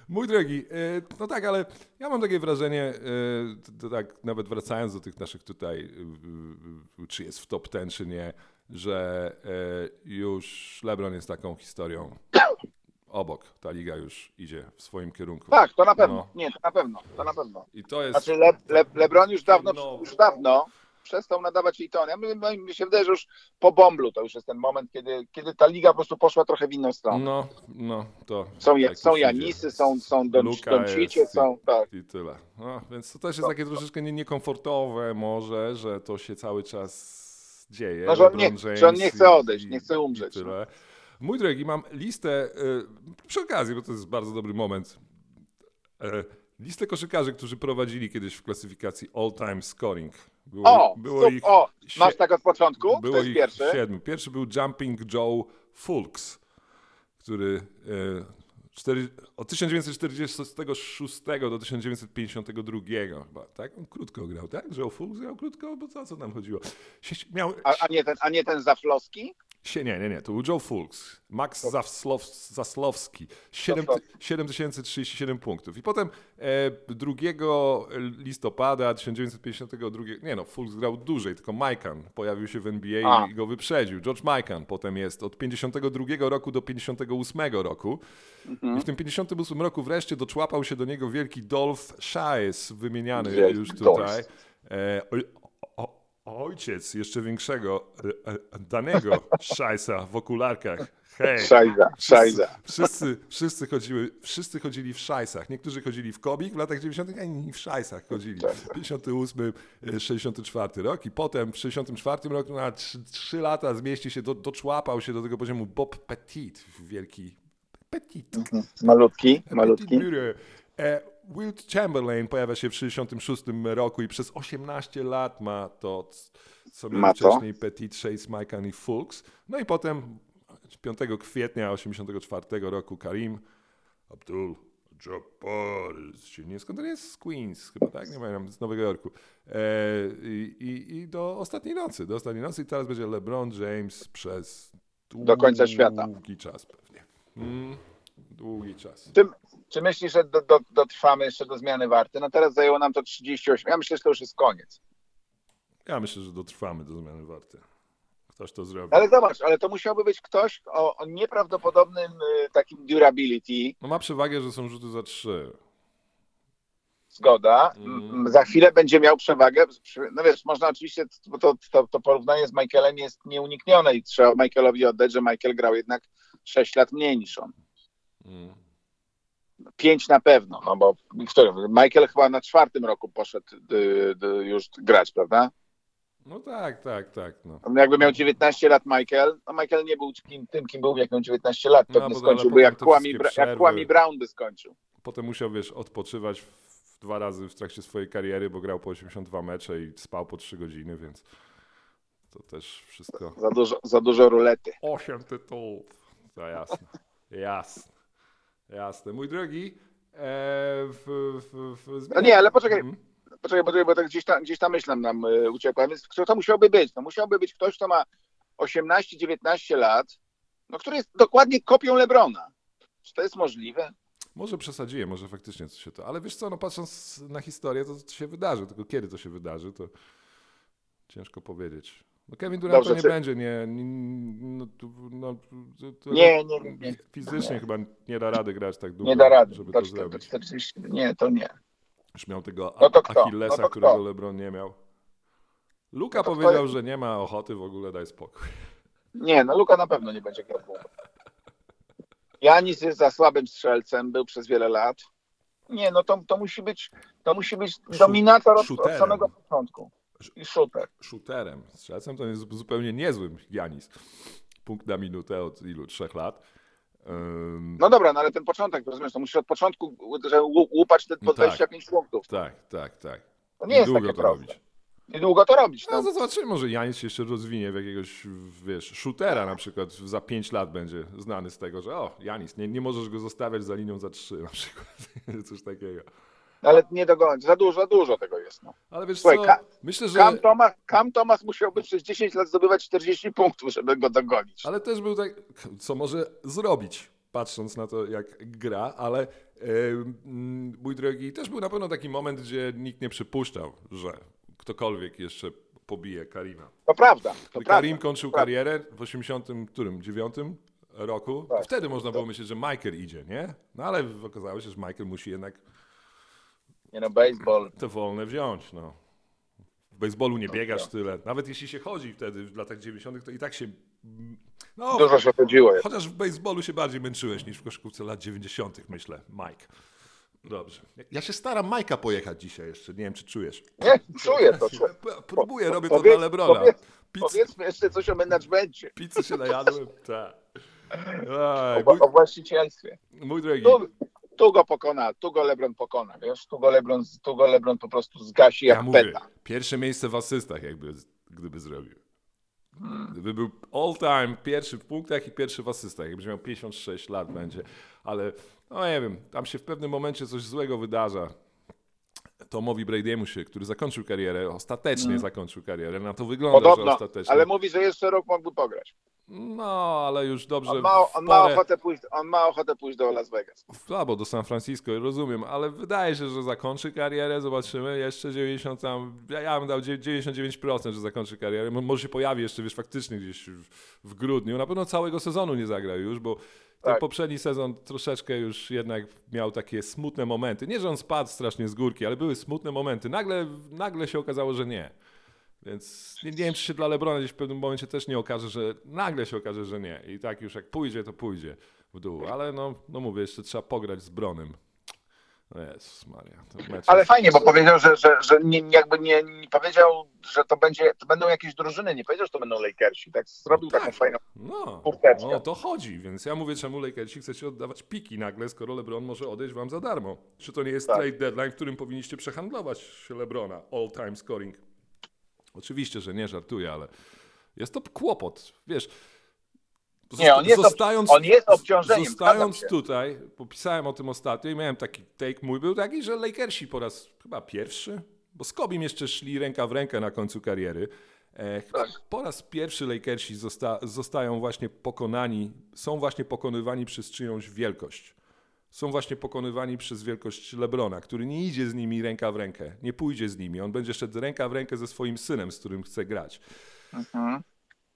Mój drogi, e, no tak, ale ja mam takie wrażenie, e, to, tak nawet wracając do tych naszych tutaj, czy jest w top ten, czy nie, że e, już LeBron jest taką historią obok. Ta liga już idzie w swoim kierunku.
Tak, to na pewno.
No.
Nie, to na pewno. To na pewno.
I to jest...
Znaczy Le, Le, LeBron już dawno,
No.
już dawno przestał nadawać Litony. Ja my, my, mi się wydaje, że już po Bomblu to już jest ten moment, kiedy, kiedy ta liga po prostu poszła trochę w inną stronę.
No, no, to...
Są,
tak
są Janisy, są, są Doncicie, są, tak.
I tyle. No, więc to też jest takie troszeczkę nie, niekomfortowe może, że to się cały czas dzieje.
No, że on nie- że on nie chce odejść,
i-
nie chce umrzeć,
tyle. Mój drogi, mam listę, y, przy okazji, bo to jest bardzo dobry moment, e, listę koszykarzy, którzy prowadzili kiedyś w klasyfikacji all-time scoring. Było,
O,
było
stup,
ich
o, masz tak od początku?
Było
jest
ich
pierwszy?
siedmiu. Pierwszy był Jumping Joe Fulks, który e, cztery, od 1946 do 1952 chyba, tak? On krótko grał, tak? Joe Fulks grał krótko, bo co, co tam chodziło? Miał,
A, a, nie ten, a nie ten Zaflowski?
Sie, nie, nie, nie, to był Joe Fulks, Max Zaslow, Zaslowski, 7,
Zaslowski.
7037 punktów. I potem e, 2 listopada 1952, nie no, Fulks grał dłużej, tylko Majkan pojawił się w NBA
A.
i go wyprzedził. George Majkan potem jest od 52 roku do 58 roku.
Mhm.
I w tym 58 roku wreszcie doczłapał się do niego wielki Dolph Shies, wymieniany już tutaj. E, o, o, ojciec jeszcze większego, e, e, danego Szajsa w okularkach. Hej.
Szajza, szajza.
Wszyscy, wszyscy, chodziły, wszyscy chodzili w szajsach. Niektórzy chodzili w kobik w latach 90., a inni w szajsach chodzili. 58, e, 64 rok i potem w 64 roku na 3, 3 lata zmieści się, do, doczłapał się do tego poziomu Bob Petit, wielki Petit.
Malutki,
Petit
malutki.
Bureau. Wilt Chamberlain pojawia się w 66 roku i przez 18 lat ma to, co miał wcześniej Petit, Chase, Mikan i Fulks. No i potem 5 kwietnia 84 roku Karim Abdul Jabbar się nie skąd on jest z Queens chyba, tak? Nie pamiętam, z Nowego Jorku. E, i, i, do ostatniej nocy, do ostatniej nocy i teraz będzie LeBron James przez
Do końca świata.
Długi czas pewnie. Mm, długi czas.
Czy, czy myślisz, że do, do, dotrwamy jeszcze do zmiany warty? No teraz zajęło nam to 38. Ja myślę, że to już jest koniec.
Ja myślę, że dotrwamy do zmiany warty. Ktoś to zrobi.
Ale zobacz, ale to musiałby być ktoś o, o nieprawdopodobnym y, takim durability,
No ma przewagę, że są rzuty za trzy.
zgoda.
Mhm.
M, Za chwilę będzie miał przewagę. No wiesz, można oczywiście, bo to, to, to porównanie z Michaelem jest nieuniknione i trzeba Michaelowi oddać, że Michael grał jednak 6 lat mniej niż on.
Mm.
5 na pewno, no bo który, Michael chyba na czwartym roku poszedł y, y, już grać, prawda?
No tak, tak, tak. No.
Jakby miał 19 lat Michael, no Michael nie był kim, tym, kim był, jak miał 19 lat.
No,
Pewnie
bo
skończyłby jak Bra- jak. Kwame Brown by skończył.
Potem musiał, wiesz, odpoczywać w dwa razy w trakcie swojej kariery, bo grał po 82 mecze i spał po 3 godziny, więc to też wszystko.
Za dużo, za dużo rulety.
8 tytułów. To jasne. Jasne. Jasne. Mój drogi, e, w, w, w,
No nie, ale poczekaj.
Mhm.
Poczekaj, poczekaj, bo tak gdzieś tam, gdzieś tam myślę nam y, uciekła. Więc kto to musiałby być? No musiałby być ktoś, kto ma 18-19 lat, no który jest dokładnie kopią Lebrona. Czy to jest możliwe?
Może przesadziłem, może faktycznie coś się to. Ale wiesz co, no patrząc na historię, to, to się wydarzy. Tylko kiedy to się wydarzy, to ciężko powiedzieć. No Kevin Durant
Dobrze,
to nie
czy-
będzie, nie. nie no, to- no, to, to,
Nie, nie, nie, nie.
Fizycznie chyba nie da rady grać tak długo,
Nie da rady.
żeby to
do
zrobić.
40, nie, to nie.
Już miał tego
No to?
Achillesa,
No to
którego? LeBron nie miał. Luka
No to kto
powiedział, że nie ma ochoty, w ogóle daj spokój.
Nie, no Luka na pewno nie będzie grał długo. Janis jest za słabym strzelcem, był przez wiele lat. Nie, no to, to musi być, to musi być dominator od, od samego początku. I shooter.
Shooterem, strzelcem to jest zupełnie niezłym Janis. Punkt na minutę od ilu? Trzech lat. Ym,
No dobra, no ale ten początek, rozumiesz, to musisz od początku że łu- łupać te po
No tak.
25 punktów.
tak, tak, tak.
To nie jest
długo
takie
to
proste.
robić.
I długo to robić.
No
No.
zobaczymy, może Janis się jeszcze rozwinie w jakiegoś, wiesz, shootera na przykład za 5 lat będzie znany z tego, że o, Janis, nie, nie możesz go zostawiać za linią za 3 na przykład. Coś takiego.
Ale nie dogonić. Za dużo, za dużo tego jest. No.
Ale wiesz
Słuchaj,
co,
Ka-
myślę, że...
Cam, Thomas, Cam Thomas musiałby przez 10 lat zdobywać 40 punktów, żeby go dogonić.
Ale też był tak, co może zrobić, patrząc na to, jak gra, ale mm, mój drogi, też był na pewno taki moment, gdzie nikt nie przypuszczał, że ktokolwiek jeszcze pobije Karima.
To prawda. To
Gdy
prawda.
Karim kończył
prawda.
karierę w 89 roku,
Tak.
wtedy można było myśleć, że Michael idzie, nie? No ale okazało się, że Michael musi jednak
Nie no, baseball.
te wolne wziąć, no. W baseballu nie biegasz tyle. Nawet jeśli się chodzi wtedy w latach 90., to i tak się. No,
Dużo się chodziło.
chociaż w baseballu się bardziej męczyłeś niż w koszykówce lat 90., myślę, Mike. Dobrze. Ja się staram Majka pojechać dzisiaj jeszcze. Nie wiem, czy czujesz.
Nie, czuję to. Czuję.
Próbuję, robię to dla Lebrona.
powiedz-
Pizzy,
Powiedzmy jeszcze coś o menadżmencie,
pizzy się najadłem. Tak.
O,
mój,
o właścicielstwie.
mój drogi.
Tu go pokona, tu go LeBron pokona, wiesz? Tu go LeBron, tu go LeBron po prostu zgasi jak
Ja mówię,
peta.
pierwsze miejsce w asystach, jakby, gdyby zrobił. Gdyby był all time pierwszy w punktach i pierwszy w asystach, jakby miał 56 lat będzie, ale no nie wiem, tam się w pewnym momencie coś złego wydarza. Tomowi Brady'emu się, który zakończył karierę, ostatecznie zakończył karierę, na to wygląda, że
Podobno,
ostatecznie.
ale mówi, że jeszcze rok mógłby pograć.
No, ale już dobrze
On ma, on, ma ochotę pójść, on ma ochotę pójść do Las Vegas.
albo do San Francisco, rozumiem, ale wydaje się, że zakończy karierę, zobaczymy, jeszcze 90 tam, ja, ja bym dał dzie- 99%, że zakończy karierę, Mo- może się pojawi jeszcze, wiesz, faktycznie gdzieś w, w grudniu, na pewno całego sezonu nie zagra już, bo ten
Tak.
poprzedni sezon troszeczkę już jednak miał takie smutne momenty, nie, że on spadł strasznie z górki, ale były smutne momenty, nagle, nagle się okazało, że nie. Więc nie, nie wiem, czy się dla Lebrona gdzieś w pewnym momencie też nie okaże, że nagle się okaże, że nie. I tak już jak pójdzie, to pójdzie w dół. Ale no, no mówię, jeszcze trzeba pograć z Bronem. No Jezus Maria.
Ale
jest-
fajnie, bo powiedział, że, że, że nie, jakby nie, nie powiedział, że to będzie, to będą jakieś drużyny, nie powiedział, że to będą Lakersi. Tak zrobił taką fajną.
No,
Kurteczkę.
no to chodzi, więc ja mówię, czemu Lakersi chcecie oddawać piki nagle, skoro LeBron może odejść wam za darmo. Czy to nie jest
Tak.
trade deadline, w którym powinniście przehandlować LeBrona? All time scoring. Oczywiście, że nie żartuję, ale jest to kłopot. Wiesz,
Nie, on jest
zostając,
on jest obciążeniem,
Zostając tutaj, popisałem o tym ostatnio i miałem taki take mój, był taki, że Lakersi po raz chyba pierwszy, bo z Kobim jeszcze szli ręka w rękę na końcu kariery. E,
Tak.
po raz pierwszy Lakersi zosta, zostają właśnie pokonani, są właśnie pokonywani przez czyjąś wielkość. Są właśnie pokonywani przez wielkość Lebrona, który nie idzie z nimi ręka w rękę, nie pójdzie z nimi. On będzie szedł ręka w rękę ze swoim synem, z którym chce grać.
Mhm.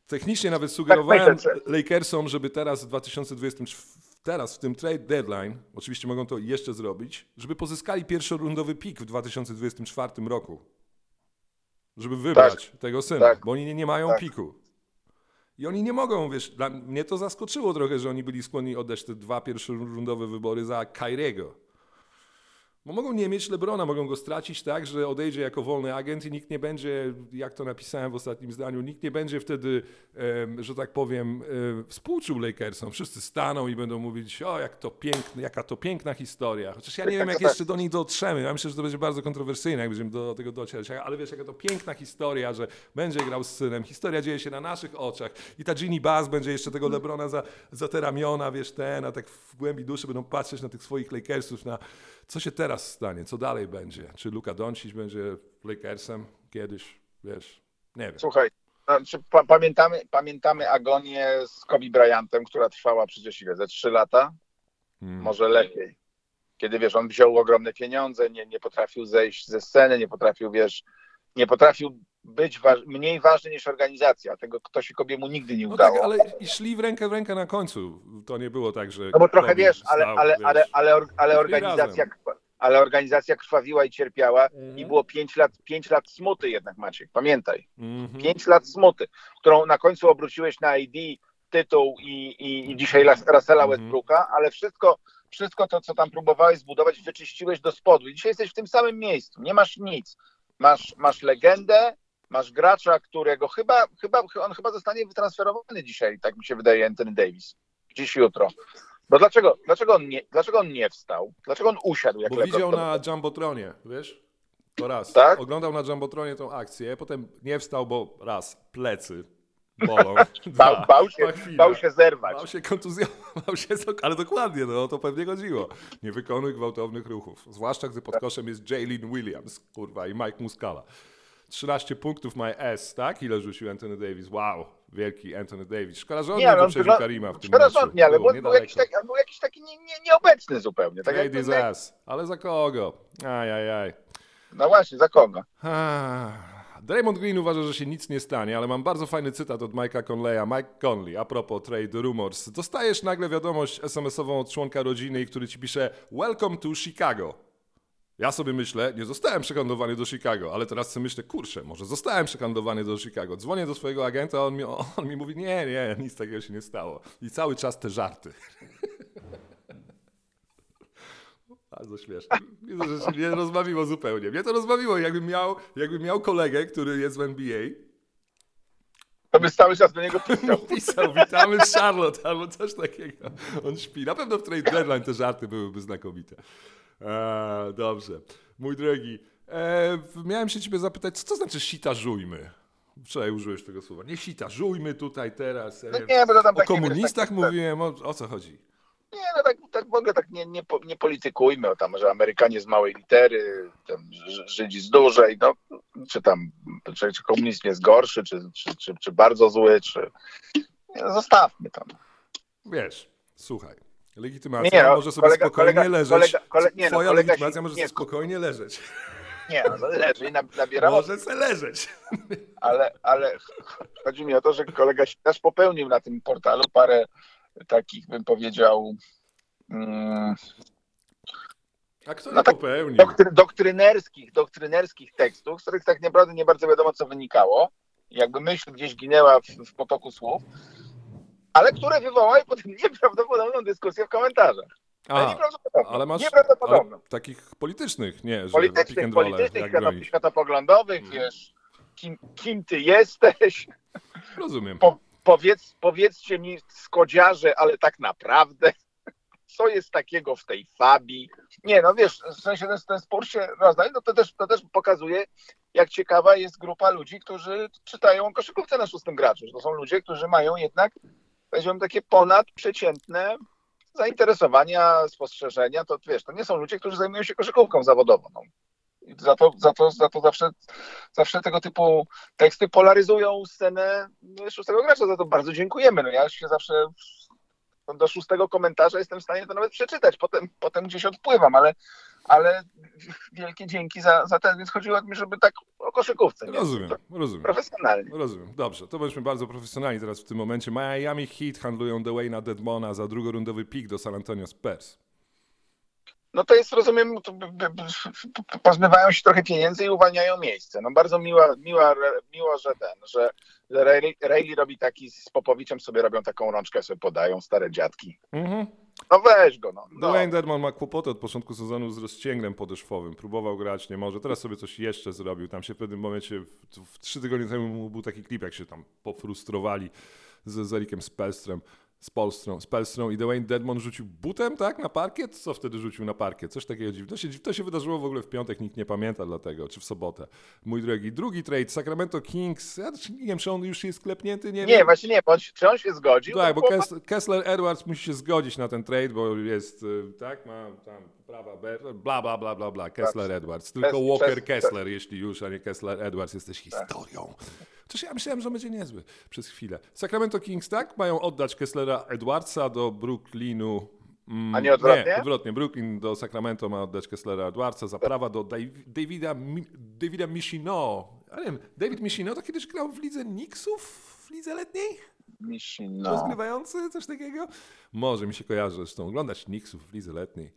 Technicznie nawet sugerowałem
Tak, myślę,
Lakersom, żeby teraz w 2024, teraz w tym trade deadline, oczywiście mogą to jeszcze zrobić, żeby pozyskali pierwszorundowy pik w 2024 roku. Żeby wybrać tego syna,
tak,
bo oni nie, nie mają
tak.
piku. I oni nie mogą, wiesz, dla mnie to zaskoczyło trochę, że oni byli skłonni oddać te dwa pierwszorundowe wybory za Kairiego. Bo mogą nie mieć Lebrona, mogą go stracić tak, że odejdzie jako wolny agent i nikt nie będzie, jak to napisałem w ostatnim zdaniu, nikt nie będzie wtedy, że tak powiem, e, współczuł Lakersom. Wszyscy staną i będą mówić, o jak to piękne, jaka to piękna historia. Chociaż ja nie wiem, jak jeszcze do niej dotrzemy. Ja myślę, że to będzie bardzo kontrowersyjne, jak będziemy do tego docierać. Ale wiesz, jaka to piękna historia, że będzie grał z synem. Historia dzieje się na naszych oczach. I ta Ginny Bass będzie jeszcze tego Lebrona za, za te ramiona, wiesz, ten, a tak w głębi duszy będą patrzeć na tych swoich Lakersów, na co się teraz stanie, co dalej będzie. Czy Luka Doncic będzie Lakersem kiedyś, wiesz, nie wiem.
Słuchaj, znaczy, pa, pamiętamy, pamiętamy agonię z Kobe Bryantem, która trwała przecież ile, ze trzy lata?
Hmm.
Może lepiej. Kiedy wiesz, on wziął ogromne pieniądze, nie, nie potrafił zejść ze sceny, nie potrafił, wiesz, nie potrafił być wa- mniej ważny niż organizacja. Tego to się Kobiemu nigdy nie
No
udało.
tak, ale i szli w rękę w rękę na końcu. To nie było tak, że.
No bo trochę wiesz, ale,
stał,
ale,
wiesz.
ale, ale, ale, organizacja,
razem.
ale organizacja krwawiła i cierpiała
Mhm.
i było pięć lat, pięć lat smuty jednak Maciek, pamiętaj.
Mhm.
Pięć lat smuty, którą na końcu obróciłeś na ID, tytuł i, i, i dzisiaj Russella
Mhm.
Westbrooka, ale wszystko, wszystko to, co tam próbowałeś zbudować, wyczyściłeś do spodu. I dzisiaj jesteś w tym samym miejscu, nie masz nic. Masz, masz legendę, masz gracza, którego chyba, chyba, on chyba zostanie wytransferowany dzisiaj, tak mi się wydaje, Anthony Davis. Dziś, jutro. Bo dlaczego, dlaczego, on nie, dlaczego on nie wstał? Dlaczego on usiadł jak
Bo
LeBron?
widział
To-
na Jumbotronie, wiesz? To raz.
Tak?
Oglądał na Jumbotronie tą akcję, potem nie wstał, bo raz, plecy. bolą.
Bał,
Dwa.
bał, się,
Ma chwilę.
bał się zerwać.
Bał się kontuzjował się, ale dokładnie, no o to pewnie chodziło. Nie wykonuj gwałtownych ruchów. Zwłaszcza, gdy pod koszem jest Jalen Williams, kurwa, i Mike Muscala. 13 punktów ma S, tak? Ile rzucił Anthony Davis? Wow, wielki Anthony Davis. Szkoda, że on nie,
Nie, no,
wyprzedził
wygląda-
Karima w tym
Szkoda,
meczu.
nie, ale był, był, jakiś taki, był jakiś taki nie, nie, nieobecny zupełnie. Tak
his ass. Ale za kogo? Ajajaj.
no właśnie, za kogo?
Draymond Green uważa, że się nic nie stanie, ale mam bardzo fajny cytat od Mike'a Conleya. Mike Conley, a propos trade rumors. Dostajesz nagle wiadomość SMS-ową od członka rodziny, który ci pisze Welcome to Chicago. Ja sobie myślę, nie zostałem przekandowany do Chicago, ale teraz sobie myślę, kurczę, może zostałem przekandowany do Chicago. Dzwonię do swojego agenta, on mi, on mi mówi, nie, nie, nic takiego się nie stało. I cały czas te żarty. Bardzo śmieszne. Widzę, że się nie rozbawiło zupełnie. Mnie to rozbawiło, jakbym miał, jakbym miał kolegę, który jest w NBA,
To by cały czas do niego pisał.
pisał, witamy Charlotte, albo coś takiego. On śpi. Na pewno w trade deadline te żarty byłyby znakomite. E, dobrze. Mój drogi, e, miałem się ciebie zapytać, co to znaczy sitażujmy? Wczoraj użyłeś tego słowa. Nie sitażujmy tutaj teraz.
No nie, bo to tam
o komunistach
tak-
mówiłem, o, o co chodzi?
Nie, no tak, tak w ogóle tak nie, nie, nie politykujmy o tam, że Amerykanie z małej litery, tam Żydzi z dużej, no, czy tam, czy, czy komunizm jest gorszy, czy, czy, czy, czy bardzo zły, czy... No, zostawmy to.
Wiesz, słuchaj.
Nie,
Legitymacja
no,
może sobie
kolega-
spokojnie
kolega-
leżeć.
kolega- kole- nie, no,
Twoja
kolega się-
legitymacja może
nie,
sobie spokojnie leżeć.
Nie, no, leży i nab- nabiera
Może se leżeć.
ale, ale chodzi mi o to, że kolega się też popełnił na tym portalu parę takich, bym powiedział, mm,
A kto
No
nie
tak,
popełnił?
doktry, doktrynerskich, doktrynerskich tekstów, z których tak naprawdę nie bardzo wiadomo, co wynikało. Jakby myśl gdzieś ginęła w, w potoku słów, ale które wywołały potem nieprawdopodobną dyskusję w komentarzach.
A,
nieprawdopodobną.
ale masz ale takich politycznych, nie, że
Politycznych, politycznych, światopoglądowych, wiesz, kim, kim ty jesteś,
Rozumiem.
po, powiedz, powiedzcie mi skodziarze, ale tak naprawdę, co jest takiego w tej fabii? Nie, no wiesz, w sensie ten, ten spór się rozdaje, no to też, to też pokazuje, jak ciekawa jest grupa ludzi, którzy czytają koszykówkę na szóstym graczu. To są ludzie, którzy mają jednak, powiedziałbym, takie ponadprzeciętne zainteresowania, spostrzeżenia, to wiesz, to nie są ludzie, którzy zajmują się koszykówką zawodową. No. Za to, za to, za to zawsze, zawsze tego typu teksty polaryzują scenę szóstego gracza. Za to bardzo dziękujemy. No ja się zawsze do szóstego komentarza jestem w stanie to nawet przeczytać. Potem, potem gdzieś odpływam, ale, ale wielkie dzięki za, za ten. Więc chodziło mi, żeby tak o koszykówce. nie?
Rozumiem, rozumiem.
Profesjonalnie.
Rozumiem. Dobrze, to bądźmy bardzo profesjonalni teraz w tym momencie. Miami Heat handlują Dwayna Dedmona za drugorundowy pik do San Antonio Spurs.
No to jest, rozumiem, pozbywają się trochę pieniędzy i uwalniają miejsce. No bardzo miła, miła, miło, że ten, że, że Ray- Rayleigh robi taki z Popowiczem sobie robią taką rączkę, sobie podają stare dziadki.
Mhm.
No weź go, no. no.
Dwayne Dedmon ma kłopoty od początku sezonu z rozcięgnem podeszwowym. Próbował grać, nie może. Teraz sobie coś jeszcze zrobił. Tam się w pewnym momencie, w, w trzy tygodnie temu był taki klip, jak się tam pofrustrowali z, z Erikiem Spelstrem. Z Polstrą, z Pelstrą i Dwayne Dedmon rzucił butem, tak, na parkiet? Co wtedy rzucił na parkiet? Coś takiego dziwnego. To się, to się wydarzyło w ogóle w piątek, nikt nie pamięta dlatego, czy w sobotę. Mój drogi. Drugi trade, Sacramento Kings. Ja nie wiem, czy on już jest klepnięty, nie,
Nie,
wiem.
właśnie nie, bo on, czy on się zgodził?
Tak, bo
No,
Kes- Kessler Edwards musi się zgodzić na ten trade, bo jest, y, tak, ma tam prawa, bla, bla, bla, bla, bla, Kessler Edwards. Tylko Walker Kessler, jeśli już, a nie Kessler Edwards, jesteś historią. Chociaż ja myślałem, że będzie niezły przez chwilę. Sacramento Kings, tak, mają oddać Kesslera Edwardsa do Brooklynu. Mm,
A nie odwrotnie?
Nie, odwrotnie. Brooklyn do Sacramento ma oddać Kesslera Edwardsa za prawa do Davida, Davida Michino. Ja nie wiem, David Michino to kiedyś grał w lidze Knicksów, w lidze letniej?
Mishi, no.
rozgrywający, coś takiego? Może mi się kojarzy zresztą oglądać Knicksów w lidze letniej.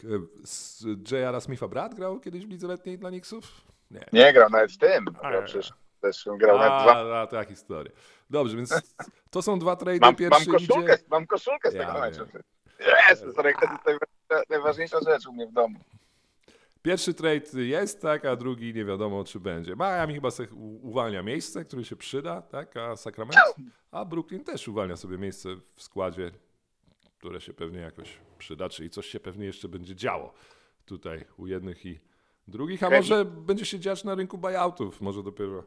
K- Z J.R. Smitha brat grał kiedyś w lidze letniej dla Knicksów? Nie.
Nie grał nawet w tym.
A,
Grał przecież też grał nawet dwa.
A, a, ta historia. Dobrze, więc to są dwa trade.
Mam, mam,
Pierwszy
koszulkę,
idzie...
mam koszulkę z
Ja
tego meczu.
wiem.
Jest, to jest najwa- najważniejsza rzecz u mnie w domu.
Pierwszy trade jest, tak, a drugi nie wiadomo, czy będzie. Miami chyba u- uwalnia miejsce, które się przyda, tak, a Sacramento, a Brooklyn też uwalnia sobie miejsce w składzie, które się pewnie jakoś przyda, czyli coś się pewnie jeszcze będzie działo tutaj u jednych i drugich, a może będzie się dziać na rynku buyoutów, może dopiero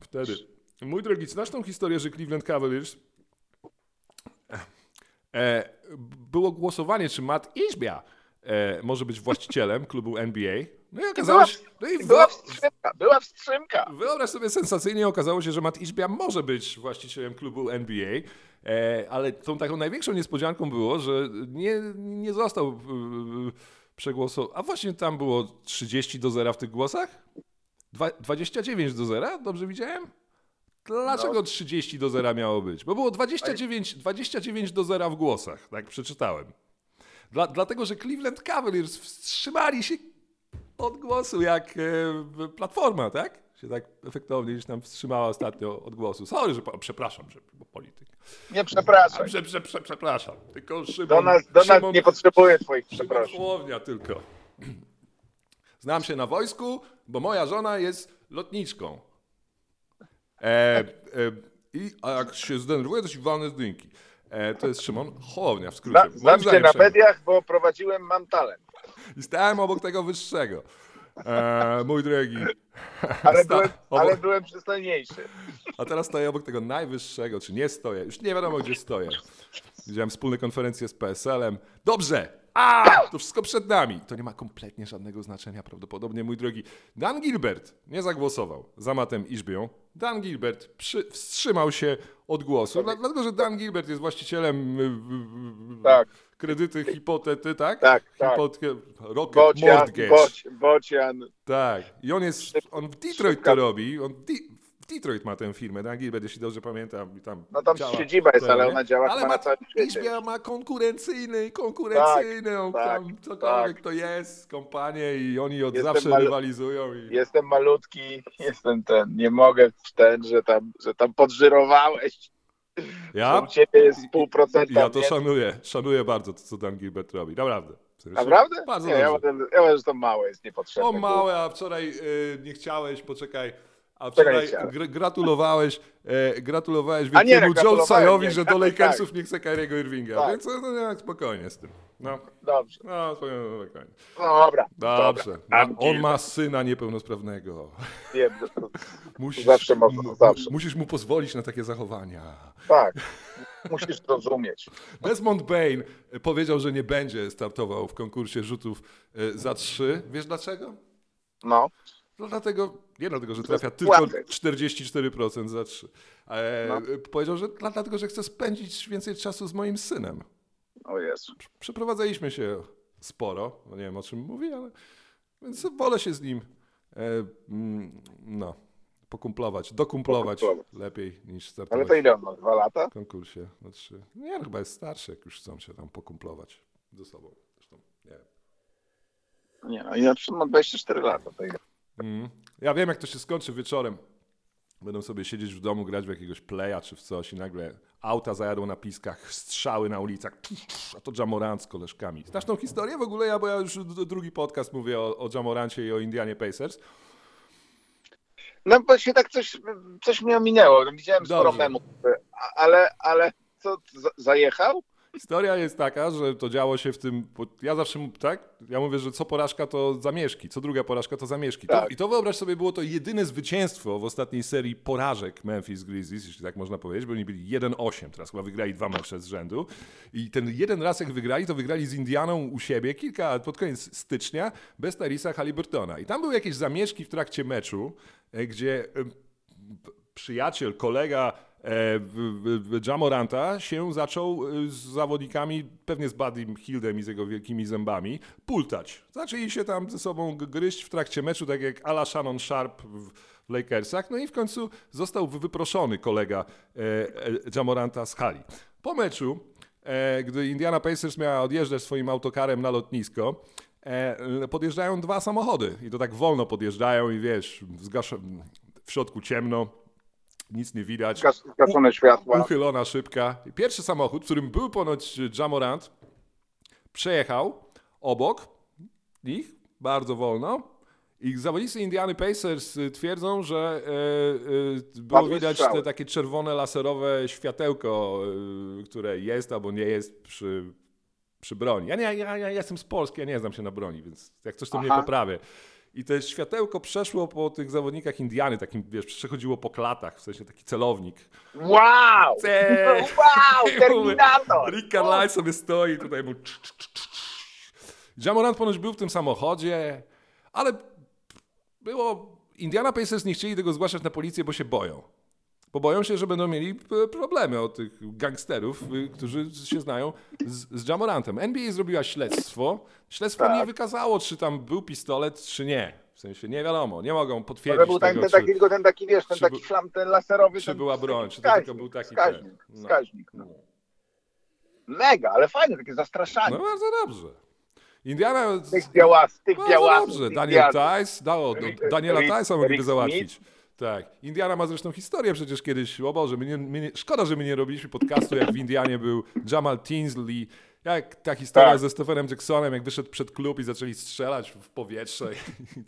wtedy. Mój drogi, znasz tą historię, że Cleveland Cavaliers e, było głosowanie, czy Matt Ishbia e, może być właścicielem klubu NBA. No i okazało się... No i
Była wstrzymka, była wstrzymka.
Wyobraź sobie sensacyjnie okazało się, że Matt Ishbia może być właścicielem klubu NBA, e, ale tą taką największą niespodzianką było, że nie, nie został e, przegłosowany. A właśnie tam było 30 do 0 w tych głosach? Dwa, 29 do 0? Dobrze widziałem? Dlaczego
No.
30 do 0 miało być? Bo było 29, 29 do 0 w głosach, tak przeczytałem. Dla, dlatego, że Cleveland Cavaliers wstrzymali się od głosu jak e, Platforma, tak? Się tak efektownie gdzieś tam wstrzymała ostatnio od głosu. Sorry, że przepraszam, że polityk.
Nie przepraszam.
Prze, prze, prze, przepraszam. Tylko Szymon,
Donald, Donald
Szymon,
nie potrzebuje twoich
Szymon
przeprosin.
Hołownia tylko. Znam się na wojsku, bo moja żona jest lotniczką. E, e, I a jak się zdenerwuje, to się walne z dynki. E, to jest Szymon Hołownia w skrócie.
Znam się na mediach, bo prowadziłem Mam Talent.
I stałem obok tego wyższego. E, mój drogi.
Ale byłem,
obok-
ale byłem przystojniejszy.
A teraz stoję obok tego najwyższego, czy nie stoję. Już nie wiadomo, gdzie stoję. Widziałem wspólne konferencje z PSL-em. Dobrze! A! To wszystko przed nami. To nie ma kompletnie żadnego znaczenia prawdopodobnie, mój drogi. Dan Gilbert nie zagłosował za Matem Iżbią. Dan Gilbert przy, wstrzymał się od głosu, dla- dlatego że Dan Gilbert jest właścicielem y, y, y,
Tak.
kredyty, hipotety, tak?
Tak, tak.
Hipotkę, Rocket
Bocian,
Mortgage.
boci, bocian.
Tak. I on jest, on w Detroit to robi. On Di- Detroit ma tę firmę, Dan Gilbert, jeśli dobrze pamiętam. Tam
No tam
działa
siedziba jest, ale ona działa
Ale ma,
na.
Izbia ma konkurencyjny, konkurencyjny, on
tak,
tam cokolwiek
tak.
to jest, kompanię i oni od
Jestem
zawsze
malu-
rywalizują. I...
Jestem malutki, jestem ten. Nie mogę w ten, że tam, że tam podżyrowałeś.
Ja?
u ciebie jest pół procenta.
Ja to szanuję, szanuję bardzo to, co Dan Gilbert robi, naprawdę.
Naprawdę?
Bardzo
nie, ja uważam, ja że to małe jest niepotrzebne.
O małe, a wczoraj y, nie chciałeś, poczekaj. A wczoraj gr- gratulowałeś, e, gratulowałeś wielkiemu
nie,
że
tak,
do
tak,
Lakersów nie chce Kyriego Irvinga.
Tak.
Więc no, no, spokojnie z tym. No,
Dobrze.
no spokojnie, spokojnie.
No dobra.
Dobrze.
Dobra. Dan
on ma syna niepełnosprawnego.
Wiem,
Musisz,
Zawsze można,
mu-
zawsze.
musisz mu pozwolić na takie zachowania.
tak. Musisz zrozumieć.
Desmond Bain powiedział, że nie będzie startował w konkursie rzutów e, za trzy. Wiesz dlaczego?
No.
No dlatego, nie dlatego, że
To jest
trafia tylko
pułapek.
44% za 3. E,
No.
Powiedział, że dla- dlatego, że chce spędzić więcej czasu z moim synem.
O Jezu.
Przeprowadzaliśmy się sporo, no nie wiem o czym mówi, ale więc wolę się z nim e, mm, no, pokumplować, dokumplować
Pokumplować.
lepiej niż
Ale
startować
to ile on ma? Dwa lata?
w konkursie na 3. Nie, no, chyba jest starszy, jak już chcą się tam pokumplować ze sobą. Zresztą, nie wiem.
Nie no, ja ma 24 lata. To ile?
Mm. Ja wiem, jak to się skończy wieczorem. Będą sobie siedzieć w domu, grać w jakiegoś playa czy w coś i nagle auta zajadą na piskach, strzały na ulicach, a to Jamorant z koleżkami. Znasz tą historię w ogóle? Ja, bo ja już drugi podcast mówię o, o Jamorancie i o Indianie Pacers.
No bo się tak coś, coś mnie ominęło. No, Widziałem sporo
Dobrze.
memów, a- ale, ale co, za- zajechał?
Historia jest taka, że to działo się w tym. Ja zawsze, tak? Ja mówię, że co porażka to zamieszki, co druga porażka to zamieszki. To,
Tak.
I to wyobraź sobie, było to jedyne zwycięstwo w ostatniej serii porażek Memphis Grizzlies, jeśli tak można powiedzieć, bo oni byli 1-8, teraz chyba wygrali dwa mecze z rzędu. I ten jeden raz, jak wygrali, to wygrali z Indianą u siebie kilka, pod koniec stycznia, bez Tarisa Halliburtona. I tam były jakieś zamieszki w trakcie meczu, e, gdzie przyjaciel, kolega Jamoranta się zaczął e, z zawodnikami, pewnie z Buddym Hildem i z jego wielkimi zębami, pultać. Zaczęli się tam ze sobą gryźć w trakcie meczu, tak jak Ala Shannon Sharp w Lakersach. No i w końcu został wy- wyproszony kolega e, e, Jamoranta z hali. Po meczu, e, gdy Indiana Pacers miała odjeżdżać swoim autokarem na lotnisko, e, podjeżdżają dwa samochody i to tak wolno podjeżdżają i wiesz, w środku ciemno, nic nie widać.
Zgas- Zgaszone światła.
Uchylona szybka. Pierwszy samochód, w którym był ponoć Jamorant, przejechał obok nich bardzo wolno. I zawodnicy Indiany Pacers twierdzą, że e, e, było widać te takie czerwone laserowe światełko, y, które jest albo nie jest przy, przy broni. Ja, nie, ja, ja jestem z Polski, ja nie znam się na broni, więc jak coś to mnie
Aha.
poprawię. I to światełko przeszło po tych zawodnikach Indiany, takim, wiesz, przechodziło po klatach, w sensie taki celownik.
Wow!
Eee.
Wow, Terminator!
Rick Carlisle sobie stoi tutaj cz. Jamorant ponoć był w tym samochodzie, ale było... Indiana Pacers nie chcieli tego zgłaszać na policję, bo się boją. Bo boją się, że będą mieli e, problemy od tych gangsterów, y, którzy się znają z, z Jamorantem. NBA zrobiła śledztwo. Śledztwo
Tak.
nie wykazało, czy tam był pistolet, czy nie. W sensie nie wiadomo, nie mogą potwierdzić
był ten,
tego,
ten, taki, ten taki, wiesz, ten taki
był-
flam, ten laserowy.
czy
ten,
była broń, czy to tylko był taki
Wskaźnik,
ten, no.
wskaźnik. No. Mega, ale fajne, takie zastraszanie.
No bardzo dobrze. Indiana...
Tych białas, tych białasów.
dobrze. Daniel. Tice, dało, Daniela Tice'a mogliby załatwić. Tak. Indiana ma zresztą historię przecież kiedyś, o Boże, my nie, my nie, szkoda, że my nie robiliśmy podcastu, jak w Indianie był Jamal Tinsley, jak ta historia
Tak.
ze Stephenem Jacksonem, jak wyszedł przed klub i zaczęli strzelać w powietrze.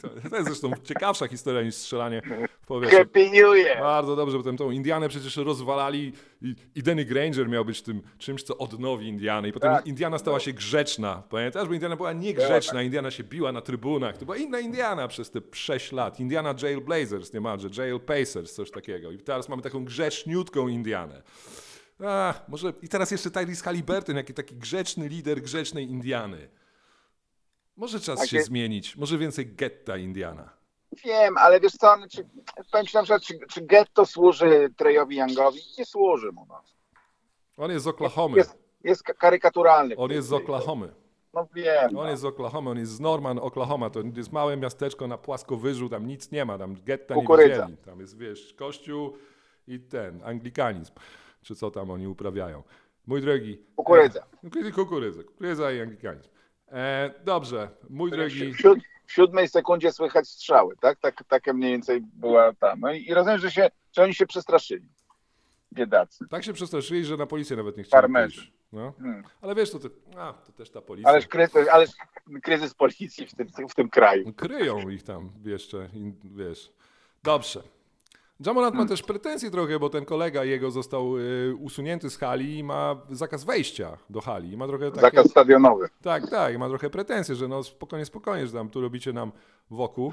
To, to jest zresztą ciekawsza historia niż strzelanie w powietrze.
Happy New Year!
Bardzo dobrze, potem tą Indianę przecież rozwalali i, i Danny Granger miał być tym czymś, co odnowi Indianę. I potem
Tak.
Indiana stała się grzeczna. Pamiętasz? Bo Indiana była niegrzeczna. Indiana się biła na trybunach. To była inna Indiana przez te 6 lat. Indiana Jail Blazers niemalże, Jail Pacers, coś takiego. I teraz mamy taką grzeczniutką Indianę. A, może i teraz jeszcze Tyrese Halliburton, jaki taki grzeczny lider grzecznej Indiany. Może czas
Takie-
się zmienić. Może więcej getta Indiana.
Wiem, ale wiesz co, no, czy, powiem ci na przykład, czy, czy getto służy Trejowi Youngowi? Nie służy mu. No.
On jest z Oklahomy.
Jest, jest ka- karykaturalny.
On jest z Oklahomy.
No wiem.
On jest z Oklahoma, on jest z Norman, Oklahoma. To jest małe miasteczko na płaskowyżu, tam nic nie ma, tam getta nie
Kukurydza.
widzieli. Tam jest, wiesz, kościół i ten, anglikanizm, czy co tam oni uprawiają. Mój drogi...
Kukurydza.
E, kukurydza, kukurydza i anglikanizm. E, dobrze, mój drogi...
W, siód, w siódmej sekundzie słychać strzały, tak? tak? Taka mniej więcej była ta. No i, i rozumiem, że, się, że oni się przestraszyli. Biedacy.
Tak się przestraszyli, że na policję nawet nie chcieli
Farmerzy.
No.
Hmm.
Ale wiesz, to, te, a, to też ta policja.
Ależ kryzys, ależ kryzys policji w tym, w tym kraju.
Kryją ich tam jeszcze, wiesz. Dobrze. Jamorant ma też pretensje trochę, bo ten kolega jego został y, usunięty z hali i ma zakaz wejścia do hali. I ma trochę takie,
Zakaz stadionowy.
Tak, tak, i ma trochę pretensje, że no spokojnie, spokojnie, że tam tu robicie nam wokół.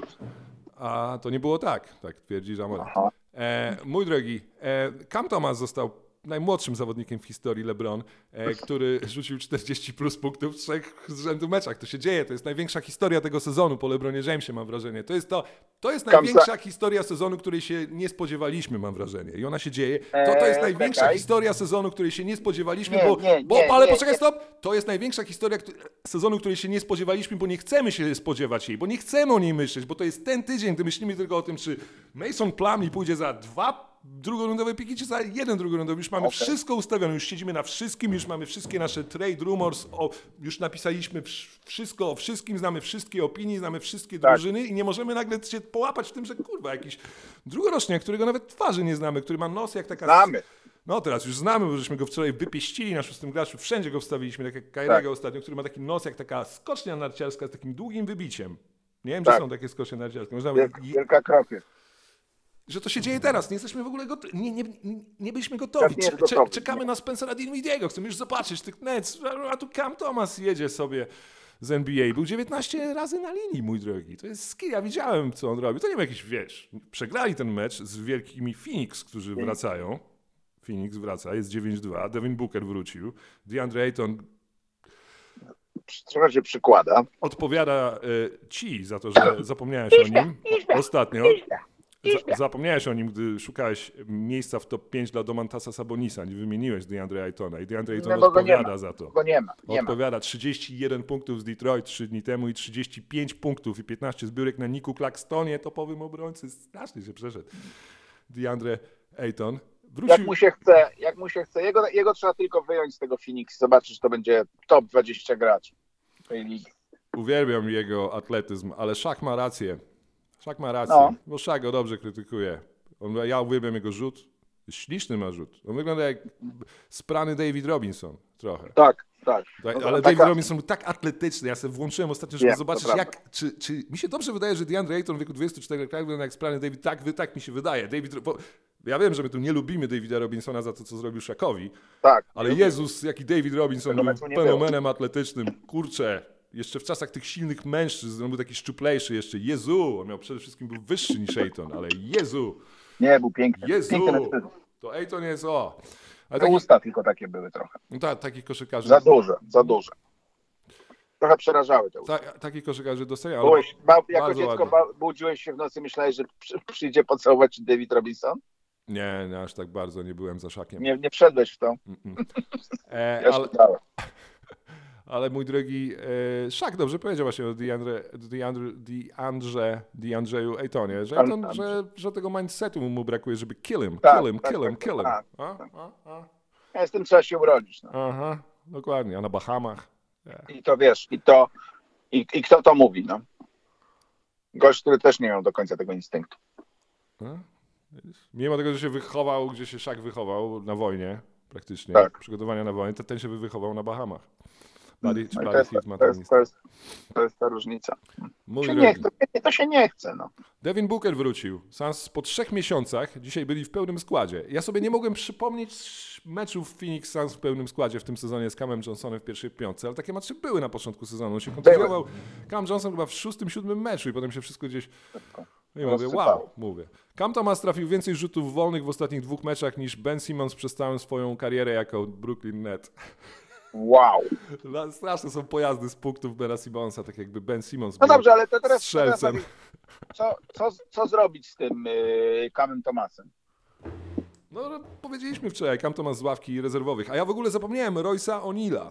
A to nie było tak, tak twierdzi Jamorant. E, mój drogi, e, Cam Thomas został najmłodszym zawodnikiem w historii LeBron, e, który rzucił 40 plus punktów w trzech z rzędu meczach. To się dzieje, to jest największa historia tego sezonu po LeBronie Jamesie, mam wrażenie. To jest to, to jest największa historia sezonu, której się nie spodziewaliśmy, mam wrażenie. I ona się dzieje. To, to jest
Eee,
największa
czekaj.
historia sezonu, której się nie spodziewaliśmy,
Nie,
bo,
nie,
bo
nie,
ale poczekaj, stop. To jest największa historia sezonu, której się nie spodziewaliśmy, bo nie chcemy się spodziewać jej, bo nie chcemy o niej myśleć, bo to jest ten tydzień, gdy myślimy tylko o tym, czy Mason Plumlee pójdzie za dwa drugorundowe piki, czy za jeden drugorundowy. Już mamy
Okej.
wszystko ustawione, już siedzimy na wszystkim, już mamy wszystkie nasze trade rumors, o, już napisaliśmy wsz- wszystko o wszystkim, znamy wszystkie opinie, znamy wszystkie
Tak.
drużyny i nie możemy nagle się połapać w tym, że kurwa, jakiś drugoroczniak, którego nawet twarzy nie znamy, który ma nos jak taka...
Znamy.
No teraz już znamy, bo żeśmy go wczoraj wypieścili na szóstym graczu, wszędzie go wstawiliśmy, tak jak Kairego
Tak.
ostatnio, który ma taki nos jak taka skocznia narciarska z takim długim wybiciem. Nie wiem,
Tak.
czy są takie skocznie narciarskie. Można
Wielka,
i-
wielka krokiet.
Że to się dzieje teraz. Nie jesteśmy w ogóle gotowi. Nie, nie, nie, nie byliśmy gotowi.
Nie
Cze-
gotowy.
czekamy na Spencera Dinwidiego. Chcemy już zobaczyć tych Nets. A- tu Cam Thomas jedzie sobie z NBA. Był 19 razy na linii, mój drogi. To jest skill. Ja widziałem, co on robi. To nie wiem, jakiś, wiesz, przegrali ten mecz z wielkimi Phoenix, którzy wracają. Phoenix wraca, jest 9-2. Devin Booker wrócił. DeAndre Ayton
Trochę się przykłada.
odpowiada y, ci za to, że zapomniałeś o nim ostatnio. Za, zapomniałeś o nim, gdy szukałeś miejsca w top 5 dla Domantasa Sabonisa. Nie wymieniłeś DeAndre Aytona. I DeAndre Ayton
No go nie
odpowiada
ma.
za to.
Go nie ma. Nie.
Odpowiada 31 punktów z Detroit 3 dni temu i 35 punktów i 15 zbiórek na Niku Claxtonie, topowym obrońcy. Strasznie się przeszedł. DeAndre Ayton.
Jak
Wrócił,
mu się chce, jak mu się chce. Jego, jego trzeba tylko wyjąć z tego Phoenix i zobaczyć, to będzie top 20 graczy tej ligi.
Uwielbiam jego atletyzm, ale Szak ma rację. Szak ma rację,
No.
bo Szak go dobrze krytykuje. On, ja uwielbiam jego rzut. Śliczny ma rzut. On wygląda jak sprany David Robinson trochę.
Tak, tak.
Tak,
No,
ale
taka-
David Robinson był tak atletyczny. Ja sobie włączyłem ostatnio, żeby
Wiem,
zobaczyć, jak. Czy, czy mi się dobrze wydaje, że DeAndre Ayton w wieku 24 lat wygląda jak sprany David. Tak, wy- tak mi się wydaje. David, bo ja wiem, że my tu nie lubimy Davida Robinsona za to, co zrobił Szakowi,
tak.
ale Jezus, jaki David Robinson był fenomenem atletycznym. Kurczę, jeszcze w czasach tych silnych mężczyzn, on był taki szczuplejszy jeszcze, Jezu, on miał przede wszystkim był wyższy niż Ejton, ale Jezu,
Nie, był piękny.
Jezu,
Piękny
to Ejton jest o. Ale taki,
usta tylko takie były trochę.
no ta, takich koszykarzy,
Za duże, za duże. Trochę przerażały te usta.
ta, takich koszykarzy dostaje, ale
Byłeś, ba, jako dziecko ba, budziłeś się w nocy, myślałeś, że przy, przyjdzie pocałować David Robinson?
nie, nie, aż tak bardzo nie byłem za szakiem.
Nie, nie wszedłeś w to.
Mm-mm. E,
Ja
ale. Ale mój drogi e, Szak dobrze powiedział właśnie o DeAndre, DeAndre, DeAndre, DeAndreju Ejtonie, że, Ejton, że, że tego mindsetu mu brakuje, żeby kill him,
Tak,
kill him,
tak,
kill him,
tak,
kill him.
tak,
A? A? A?
Ja z tym trzeba się urodzić. No.
Aha, dokładnie, a na Bahamach.
I to wiesz, i to, i, i kto to mówi, no? Gość, który też nie miał do końca tego instynktu.
No? Mimo tego, że się wychował, gdzie się Szak wychował, na wojnie praktycznie, przygotowania na wojnę, to ten się wychował na Bahamach.
To, jest,
Hield ma
to, jest, to, jest, to jest ta różnica.
Mój
Się nie chce, to się nie chce, no.
Devin Booker wrócił. Suns po trzech miesiącach dzisiaj byli w pełnym składzie. Ja sobie nie mogłem przypomnieć meczów Phoenix Suns w pełnym składzie w tym sezonie z Camem Johnsonem w pierwszej piątce, ale takie mecze były na początku sezonu. On się kontuzjował. Cam Johnson chyba w szóstym, siódmym meczu i potem się wszystko gdzieś... I mówię, wow, mówię. Cam Thomas trafił więcej rzutów wolnych w ostatnich dwóch meczach niż Ben Simmons przez całą swoją karierę jako Brooklyn Net.
Wow.
No, Straszne są pojazdy z punktów Bena Simmonsa, tak jakby Ben Simmons
No dobrze, ale to teraz,
strzelcem.
co, co, co zrobić z tym yy, Kamem Tomasem?
No, no, powiedzieliśmy wczoraj, Cam Thomas z ławki rezerwowych, a ja w ogóle zapomniałem Roysa O'Neilla.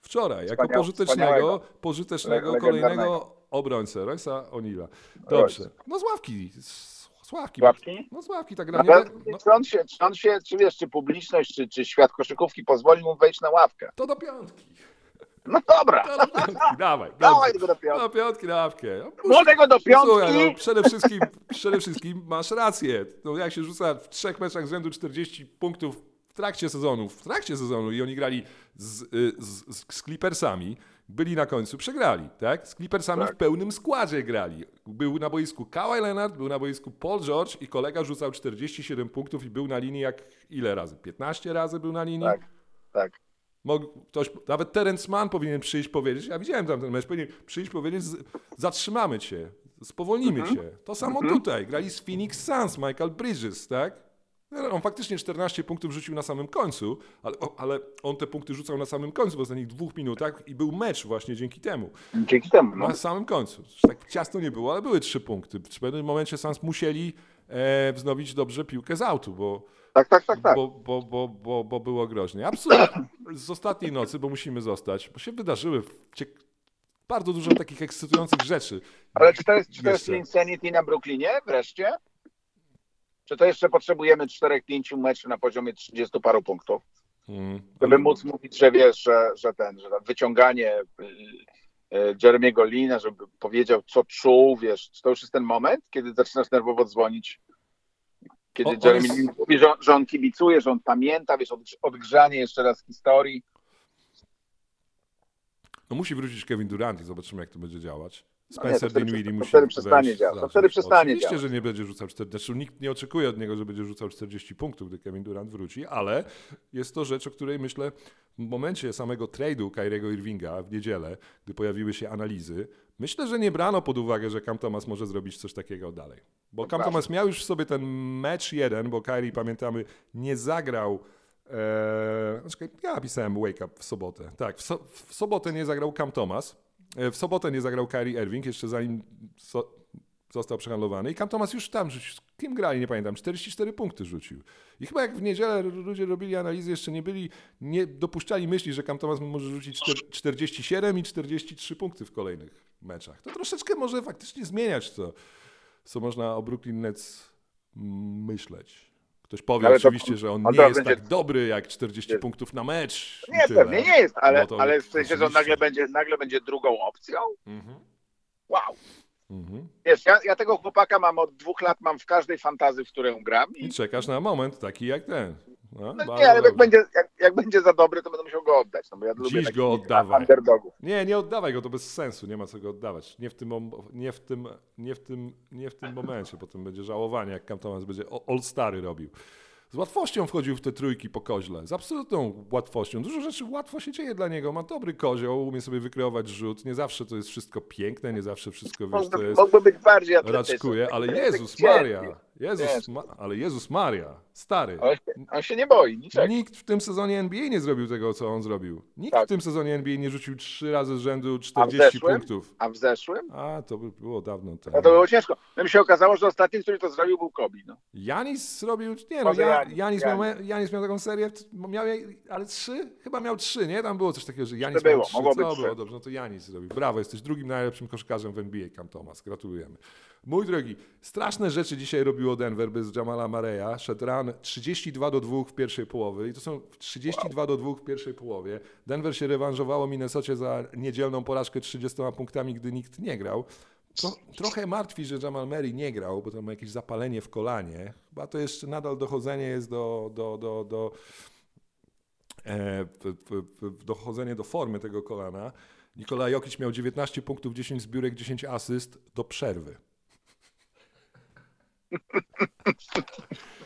Wczoraj, jako pożytecznego, pożytecznego
Le-
kolejnego obrońcę, Roysa O'Neilla. Dobrze. No z ławki, z, z ławki.
Z ławki?
No z ławki, tak gra.
Ale
Nie, no,
czy on się, czy on się, czy wiesz, czy publiczność, czy, czy świat koszykówki pozwoli mu wejść na ławkę?
to do piątki.
No dobra,
To do piątki, dawaj.
dawaj go do piątki.
Do piątki na ławkę. No,
Młodego do
Słuchaj, no,
piątki.
przede, wszystkim, przede wszystkim masz rację. No, jak się rzuca w trzech meczach z rzędu 40 punktów w trakcie sezonu, w trakcie sezonu i oni grali z, y, z, z, z Clippersami, byli na końcu, przegrali, tak? Z Clippersami
Tak.
w pełnym składzie grali. Był na boisku Kawhi Leonard, był na boisku Paul George i kolega rzucał 47 punktów i był na linii jak ile razy? 15 razy był na linii?
Tak, tak.
Mógł ktoś, nawet Terence Mann powinien przyjść powiedzieć, ja widziałem tam ten mecz, powinien przyjść powiedzieć, zatrzymamy cię, spowolnimy
Mhm.
cię. To samo tutaj, grali z Phoenix Suns, Michael Bridges, tak? On faktycznie 14 punktów rzucił na samym końcu, ale, ale on te punkty rzucał na samym końcu w ostatnich dwóch minutach i był mecz właśnie dzięki temu.
Dzięki temu. No.
Na samym końcu. Tak ciasno nie było, ale były trzy punkty. W pewnym momencie Suns musieli e, wznowić dobrze piłkę z autu, bo
Tak, tak, tak, tak.
bo, bo, bo, bo, bo było groźnie. Absolutnie. Z ostatniej nocy, bo musimy zostać, bo się wydarzyły bardzo dużo takich ekscytujących rzeczy.
Ale czy to jest, czy to jest. Insanity na Brooklynie wreszcie? Czy to jeszcze potrzebujemy 4-5 meczów na poziomie 30 paru punktów?
Mm.
Żeby móc mówić, że wiesz, że, że ten, że wyciąganie y, y, Jeremiego Lina, żeby powiedział, co czuł, wiesz, czy to już jest ten moment, kiedy zaczynasz nerwowo dzwonić? Kiedy
O-
Jeremy
jest-
mówi, że, że on kibicuje, że on pamięta, wiesz, od, odgrzanie jeszcze raz historii.
No musi wrócić Kevin Durant i zobaczymy, jak to będzie działać.
No nie,
Spencer
to wtedy-
Dinwiddie
to
musi
wtedy przestanie działać, to wtedy przestanie
Oczywiście,
działać.
że nie będzie rzucał 40, znaczy nikt nie oczekuje od niego, że będzie rzucał 40 punktów, gdy Kevin Durant wróci, ale jest to rzecz, o której myślę w momencie samego trade'u Kyriego Irvinga w niedzielę, gdy pojawiły się analizy, myślę, że nie brano pod uwagę, że Cam Thomas może zrobić coś takiego dalej. Bo Cam. Thomas miał już w sobie ten mecz jeden, bo Kyrie, pamiętamy, nie zagrał Eee, znaczy, ja pisałem Wake Up w sobotę. Tak, w, so, w sobotę nie zagrał Cam Thomas. E, W sobotę nie zagrał Kyrie Irving, jeszcze zanim so, został przehandlowany. I Cam Thomas już tam rzucił. Kim grali, nie pamiętam. 44 punkty rzucił. I chyba jak w niedzielę ludzie robili analizy, jeszcze nie byli, nie dopuszczali myśli, że Cam Thomas może rzucić czter- 47 i 43 punkty w kolejnych meczach. To troszeczkę może faktycznie zmieniać to, co można o Brooklyn Nets myśleć. Ktoś powie
Ale to-
oczywiście, że on nie
to
jest
będzie-
tak dobry jak 40
Nie.
punktów na mecz. i
Nie, pewnie nie jest, ale,
No to
ale w sensie, że on nagle będzie, nagle będzie drugą opcją?
Mhm.
Wow.
Mhm.
Wiesz, ja, ja tego chłopaka mam od dwóch lat, mam w każdej fantazji, w którą gram.
I
I,
czekasz na moment taki jak ten. No,
no nie, ale jak będzie, jak, jak będzie za dobry, to będę musiał go oddać. No bo ja lubię
Dziś
takich
go oddawaj.
underdogów.
Nie, nie oddawaj go, to bez sensu, nie ma co go oddawać. Nie w tym, nie w tym, nie w tym, nie w tym momencie, potem będzie żałowanie, jak Cam Thomas będzie All-Stary robił. z łatwością wchodził w te trójki po koźle. Z absolutną łatwością. Dużo rzeczy łatwo się dzieje dla niego. Ma dobry kozioł, umie sobie wykreować rzut. Nie zawsze to jest wszystko piękne, nie zawsze wszystko wiesz, to jest
mógłby być bardziej atletyczny.
raczkuje, ale
Tak
Jezus
cierpi.
Maria, Jezus, ma, ale Jezus Maria, stary.
On się, on się nie boi niczego.
Nikt w tym sezonie NBA nie zrobił tego, co on zrobił. Nikt
Tak.
w tym sezonie NBA nie rzucił trzy razy z rzędu 40
zeszłym?
punktów.
A w zeszłym?
A, to by było dawno
No
temu.
to było ciężko. No mi się okazało, że ostatni, który to zrobił, był Kobe. No.
Janis zrobił, nie no, ja,
Janis,
Janis, miał,
Janis.
Miał taką serię, miał ale trzy? Chyba miał trzy, nie? Tam było coś takiego, że Janis
To było,
miał trzy.
mogło
Co
być
było? Dobrze, no to Janis zrobił. Brawo, jesteś drugim najlepszym koszykarzem w NBA, Cam Thomas. Gratulujemy. Mój drogi, straszne rzeczy dzisiaj Denver bez Jamala Mareya. Szedł run 32 do 2 w pierwszej połowie i to są 32 do 2 w pierwszej połowie. Denver się rewanżowało Minnesocie za niedzielną porażkę 30 punktami, gdy nikt nie grał. To, trochę martwi, że Jamal Murray nie grał, bo tam ma jakieś zapalenie w kolanie. Chyba to jeszcze nadal dochodzenie jest do, do, do, do e, dochodzenie do formy tego kolana. Nikola Jokic miał 19 punktów, 10 zbiórek, 10 asyst do przerwy.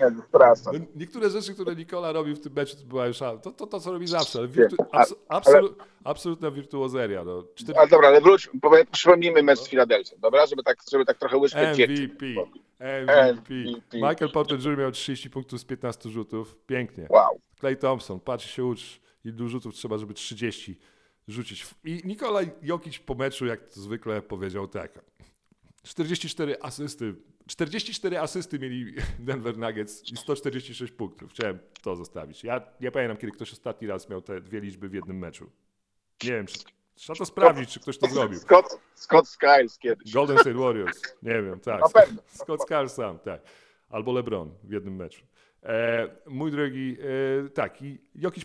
Nie, no.
No, niektóre rzeczy, które Nikola robił w tym meczu, to była już to, to, to co robi zawsze, ale wirtu, abs,
ale-
absolu, absolutna wirtuozeria. No. Cztery,
Ale dobra, ale wróć, przypomnijmy mecz z Filadelfią, dobra? Żeby tak, żeby tak trochę łyżkę.
MVP. MVP.
MVP.
Michael Porter Jr. miał 30 punktów z 15 rzutów. Pięknie.
Wow.
Clay Thompson, patrz się ucz, ilu rzutów trzeba, żeby 30 rzucić. I Nikolaj Jokic po meczu, jak zwykle powiedział tak, 44 asysty, 44 asysty mieli Denver Nuggets i 146 punktów. Chciałem to zostawić. Ja nie pamiętam, kiedy ktoś ostatni raz miał te dwie liczby w jednym meczu. Nie wiem, czy, trzeba to sprawdzić, czy ktoś to zrobił.
Scott, Scott Skiles kiedyś.
Golden State Warriors, nie wiem, tak.
Na pewno.
Scott Skiles sam, tak. Albo LeBron w jednym meczu. E, mój drogi, e, tak, i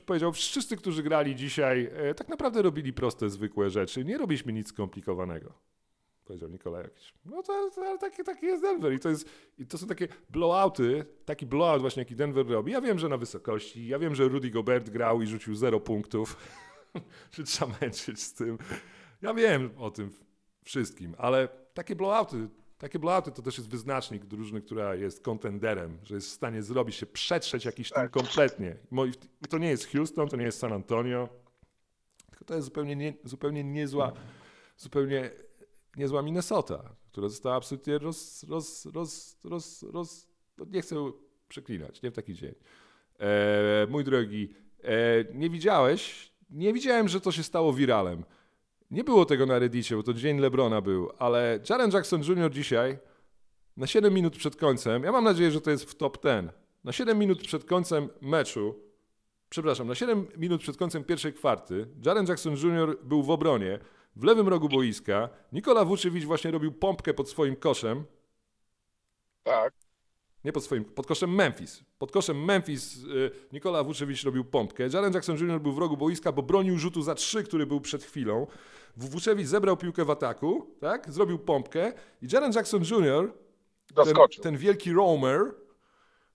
powiedział, wszyscy, którzy grali dzisiaj, e, tak naprawdę robili proste, zwykłe rzeczy. Nie robiliśmy nic skomplikowanego. Powiedział Nikola Jokic. No to, to ale taki, taki jest Denver i to, jest, i to są takie blowouty, taki blowout właśnie, jaki Denver robi. Ja wiem, że na wysokości, ja wiem, że Rudy Gobert grał i rzucił zero punktów. Czy trzeba męczyć z tym? Ja wiem o tym wszystkim, ale takie blowouty, takie blowouty to też jest wyznacznik drużyny, która jest kontenderem, że jest w stanie zrobić się, przetrzeć jakiś
Tak.
tym kompletnie. To nie jest Houston, to nie jest San Antonio, tylko to jest zupełnie, nie, zupełnie niezła, zupełnie niezła Minnesota, która została absolutnie roz, roz, roz, roz, roz no nie chcę przeklinać, nie w taki dzień. E, mój drogi, e, nie widziałeś, nie widziałem, że to się stało wiralem. Nie było tego na Reddicie, bo to dzień Lebrona był, ale Jaren Jackson Jr. dzisiaj na 7 minut przed końcem, ja mam nadzieję, że to jest w top 10, na 7 minut przed końcem meczu, przepraszam, na 7 minut przed końcem pierwszej kwarty, Jaren Jackson Jr. był w obronie, w lewym rogu boiska, Nikola Vucevic właśnie robił pompkę pod swoim koszem,
Tak.
nie pod swoim, pod koszem Memphis. Pod koszem Memphis y, Nikola Vucevic robił pompkę. Jaren Jackson Jr. był w rogu boiska, bo bronił rzutu za trzy, który był przed chwilą. Vucevic zebrał piłkę w ataku, tak? Zrobił pompkę i Jaren Jackson Jr., ten, ten wielki roamer,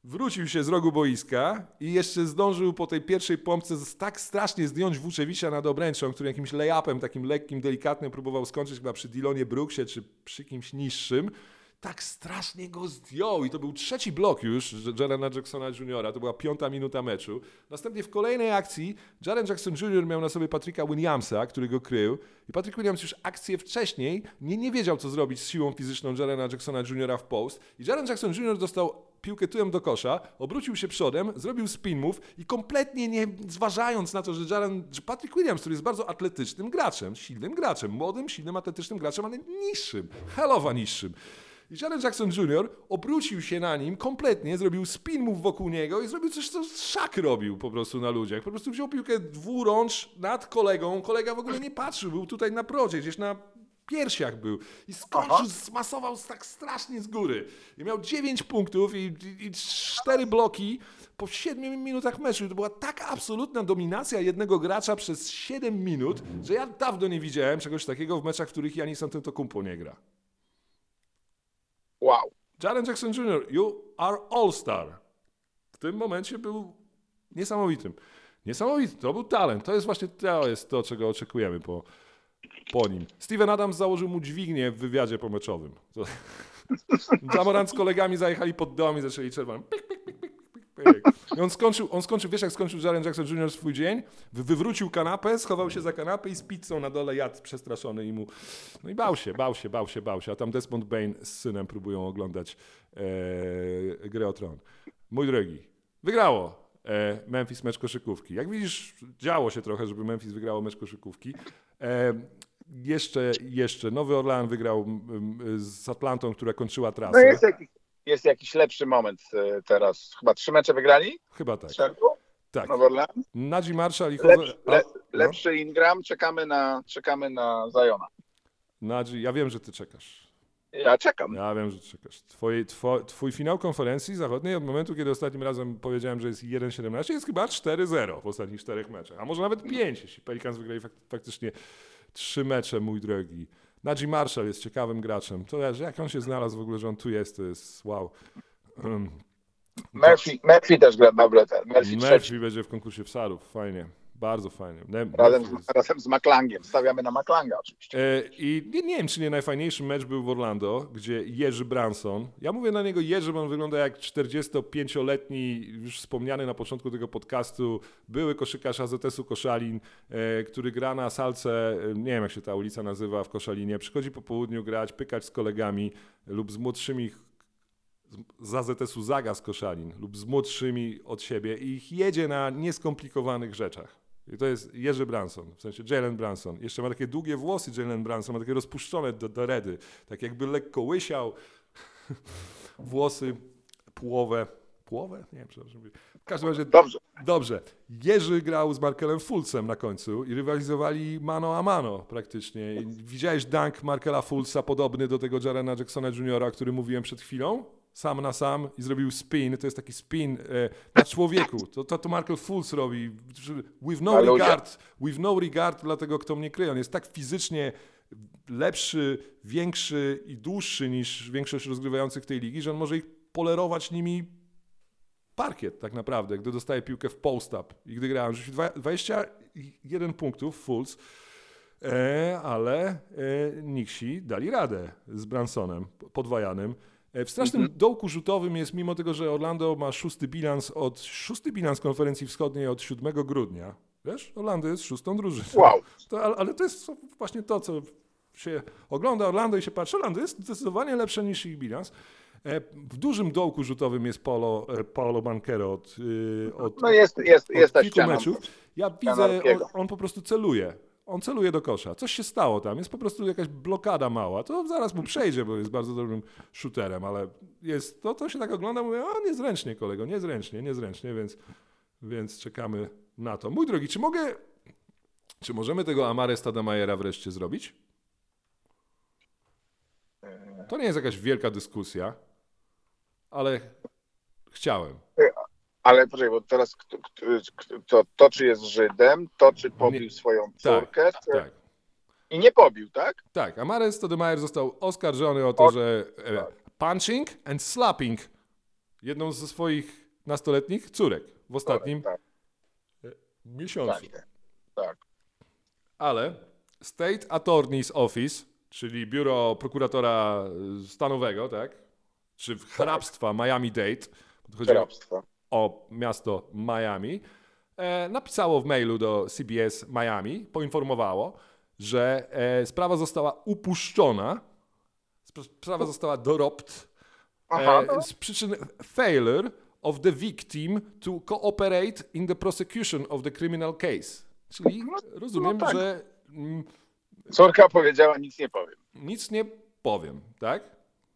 wrócił się z rogu boiska i jeszcze zdążył po tej pierwszej pompce tak strasznie zdjąć Vucevicza nad obręczą, który jakimś lay-upem takim lekkim, delikatnym próbował skończyć chyba przy Dilonie Brooksie czy przy kimś niższym. Tak strasznie go zdjął i to był trzeci blok już Jarena Jacksona Jr., to była piąta minuta meczu. Następnie w kolejnej akcji Jaren Jackson Jr. miał na sobie Patricka Williamsa, który go krył i Patrick Williams już akcję wcześniej nie, nie wiedział co zrobić z siłą fizyczną Jarena Jacksona Jr. w post i Jaren Jackson Jr. dostał piłkę tyłem do kosza, obrócił się przodem, zrobił spin move i kompletnie nie zważając na to, że, Jaren, że Patrick Williams, który jest bardzo atletycznym graczem, silnym graczem, młodym, silnym, atletycznym graczem, ale niższym, helowa niższym. I Jaren Jackson Jr. obrócił się na nim kompletnie, zrobił spin move wokół niego i zrobił coś, co szak robił po prostu na ludziach. Po prostu wziął piłkę dwurącz nad kolegą, kolega w ogóle nie patrzył, był tutaj na procie, gdzieś na piersiach był i skończył, zmasował tak strasznie z góry. I miał 9 punktów i, i, i 4 bloki po 7 minutach meczu. I to była taka absolutna dominacja jednego gracza przez 7 minut, że ja dawno nie widziałem czegoś takiego w meczach, w których Janis Antetokounmpo nie gra.
Wow.
Jaren Jackson Jr., you are all-star. W tym momencie był niesamowitym. Niesamowity, to był talent. To jest właśnie to, jest to czego oczekujemy po, po nim. Steven Adams założył mu dźwignię w wywiadzie pomeczowym. Jamorant z kolegami zajechali pod dom i zaczęli czerwony. Pik, pik, pik, pik, pik, pik. Pyk. I on skończył, on skończył, wiesz jak skończył Jaren Jackson Jr. swój dzień? Wy- Wywrócił kanapę, schował się za kanapę i z pizzą na dole jadł przestraszony i mu... No i bał się, bał się, bał się, bał się. A tam Desmond Bain z synem próbują oglądać e, grę o tron. Mój drogi, wygrało e, Memphis mecz koszykówki. Jak widzisz, działo się trochę, żeby Memphis wygrało mecz koszykówki. E, jeszcze, jeszcze Nowy Orlean wygrał z Atlantą, która kończyła
No
trasę.
jest jakiś, jest jakiś lepszy moment e, teraz. Chyba trzy mecze wygrali?
Chyba tak.
Rzędu?
tak.
Nowy Orlean?
Najee Marshall i
Lepszy,
Jose...
le,
a-
lepszy Ingram, czekamy na, czekamy na Zajona.
No, Najee, ja wiem, że ty czekasz.
Ja czekam.
Ja wiem, że czekasz. Twoi, two, twój finał konferencji zachodniej od momentu, kiedy ostatnim razem powiedziałem, że jest 1-17, jest chyba 4-0 w ostatnich czterech meczach. A może nawet 5, jeśli Pelicans wygrali fak faktycznie trzy mecze, mój drogi. Najee Marshall jest ciekawym graczem. To wiesz, jak on się znalazł w ogóle, że on tu jest, to jest wow. Um,
Murphy, Murphy też gra dobre ten. Murphy.
Murphy będzie w konkursie wsadów. Fajnie. Bardzo fajnie.
Razem, z, razem z McLangiem. Stawiamy na McLanga oczywiście.
E, I nie, nie wiem, czy nie najfajniejszy mecz był w Orlando, gdzie Jerzy Branson, ja mówię na niego Jerzy, bo on wygląda jak 45-letni, już wspomniany na początku tego podcastu, były koszykarz AZS-u Koszalin, e, który gra na salce, e, nie wiem jak się ta ulica nazywa w Koszalinie, przychodzi po południu grać, pykać z kolegami lub z młodszymi z AZS-u Zaga z Koszalin lub z młodszymi od siebie i ich jedzie na nieskomplikowanych rzeczach. I to jest Jerzy Branson, w sensie Jalen Branson. Jeszcze ma takie długie włosy Jalen Branson, ma takie rozpuszczone do, do redy, tak jakby lekko łysiał. Włosy płowe. Płowe? Nie wiem, przepraszam. W każdym razie
Dobrze.
Dobrze. Jerzy grał z Markelem Fulcem na końcu i rywalizowali mano a mano praktycznie. I widziałeś dunk Markela Fulca podobny do tego Jarena Jacksona Jr., o którym mówiłem przed chwilą? Sam na sam i zrobił spin. To jest taki spin e, na człowieku. To, to, to Markel robi. With no regard, with no regard dla tego, kto mnie kryje. On jest tak fizycznie lepszy, większy i dłuższy niż większość rozgrywających tej ligi, że on może ich polerować nimi parkiet tak naprawdę, gdy dostaje piłkę w post-up i gdy grałem. Rzucił dwa- 21 punktów, Fulls, e, ale e, Nixi dali radę z Bransonem podwajanym. E, w strasznym dołku rzutowym jest, mimo tego, że Orlando ma szósty bilans od szósty bilans konferencji wschodniej od 7 grudnia. Wiesz, Orlando jest szóstą drużyną.
Wow.
To, ale, ale to jest właśnie to, co się ogląda Orlando i się patrzy. Orlando jest zdecydowanie lepsze niż ich bilans. E, W dużym dołku rzutowym jest Paulo, e, Paulo Banquero od, y, od,
No jest, jest,
od
jest
kilku meczów. Ja widzę, on, on po prostu celuje. On celuje do kosza. Coś się stało tam. Jest po prostu jakaś blokada mała. To zaraz mu przejdzie, bo jest bardzo dobrym shooterem, ale jest, to, to się tak ogląda, mówię, o niezręcznie kolego, niezręcznie, niezręcznie, więc, więc czekamy na to. Mój drogi, czy mogę, czy możemy tego Amare Stadamajera wreszcie zrobić? To nie jest jakaś wielka dyskusja, ale chciałem.
Ale poczekaj, bo teraz kto, to czy jest Żydem, to czy pobił
Nie.
swoją córkę czy...
Tak.
i nie pobił, tak?
Tak, Amares Stoudemire został oskarżony o to,
O-
że e, punching and slapping jedną ze swoich nastoletnich córek w ostatnim
Tak,
miesiącu.
tak, tak.
Ale State Attorney's Office, czyli biuro prokuratora stanowego, tak? Czy hrabstwa Miami-Dade, chodzi o. o miasto Miami, e, napisało w mailu do CBS Miami, poinformowało, że e, sprawa została upuszczona, sp- sprawa została dorobt
Aha,
e,
no.
z przyczyn failure of the victim to cooperate in the prosecution of the criminal case. Czyli rozumiem,
no tak.
że mm,
Córka powiedziała, nic nie powiem.
nic nie powiem, tak?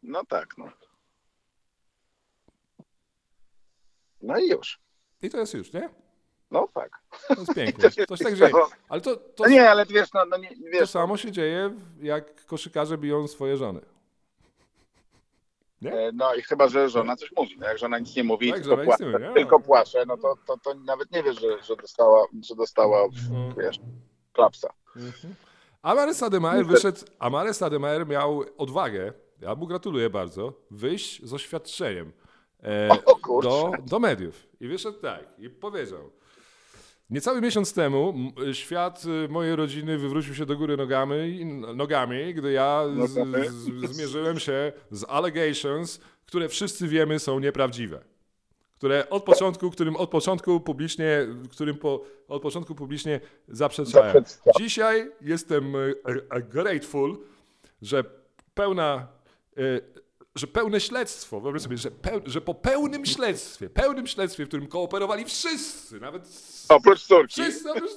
No tak, no. No i już.
I to jest już, nie?
No tak.
To jest piękne. To się tak dzieje. Ale to, to,
No nie, ale wiesz, no, no nie,
to
wiesz,
samo się dzieje, jak koszykarze biją swoje żony.
e, no i chyba, że żona coś mówi. No jak żona nic nie mówi,
Tak,
tylko,
nic nie mówi,
tylko płacze, no to, to, to nawet nie wiesz, że, że dostała, że dostała
Mhm.
wiesz, klapsa.
Amare Sademajer wyszedł, Amare Sademajer miał odwagę, ja mu gratuluję bardzo, wyjść z oświadczeniem
O
do, do mediów. I wyszedł tak i powiedział. Niecały miesiąc temu świat y, mojej rodziny wywrócił się do góry nogami, nogami gdy ja z, z, zmierzyłem się z allegations, które wszyscy wiemy są nieprawdziwe. które od początku, którym od początku publicznie, którym po, od początku publicznie zaprzeczałem. Dzisiaj jestem e, grateful, że pełna, e, że pełne śledztwo, wyobraź sobie, że, peł, że po pełnym śledztwie, pełnym śledztwie, w którym kooperowali wszyscy, nawet
Oprócz córki.
wszyscy oprócz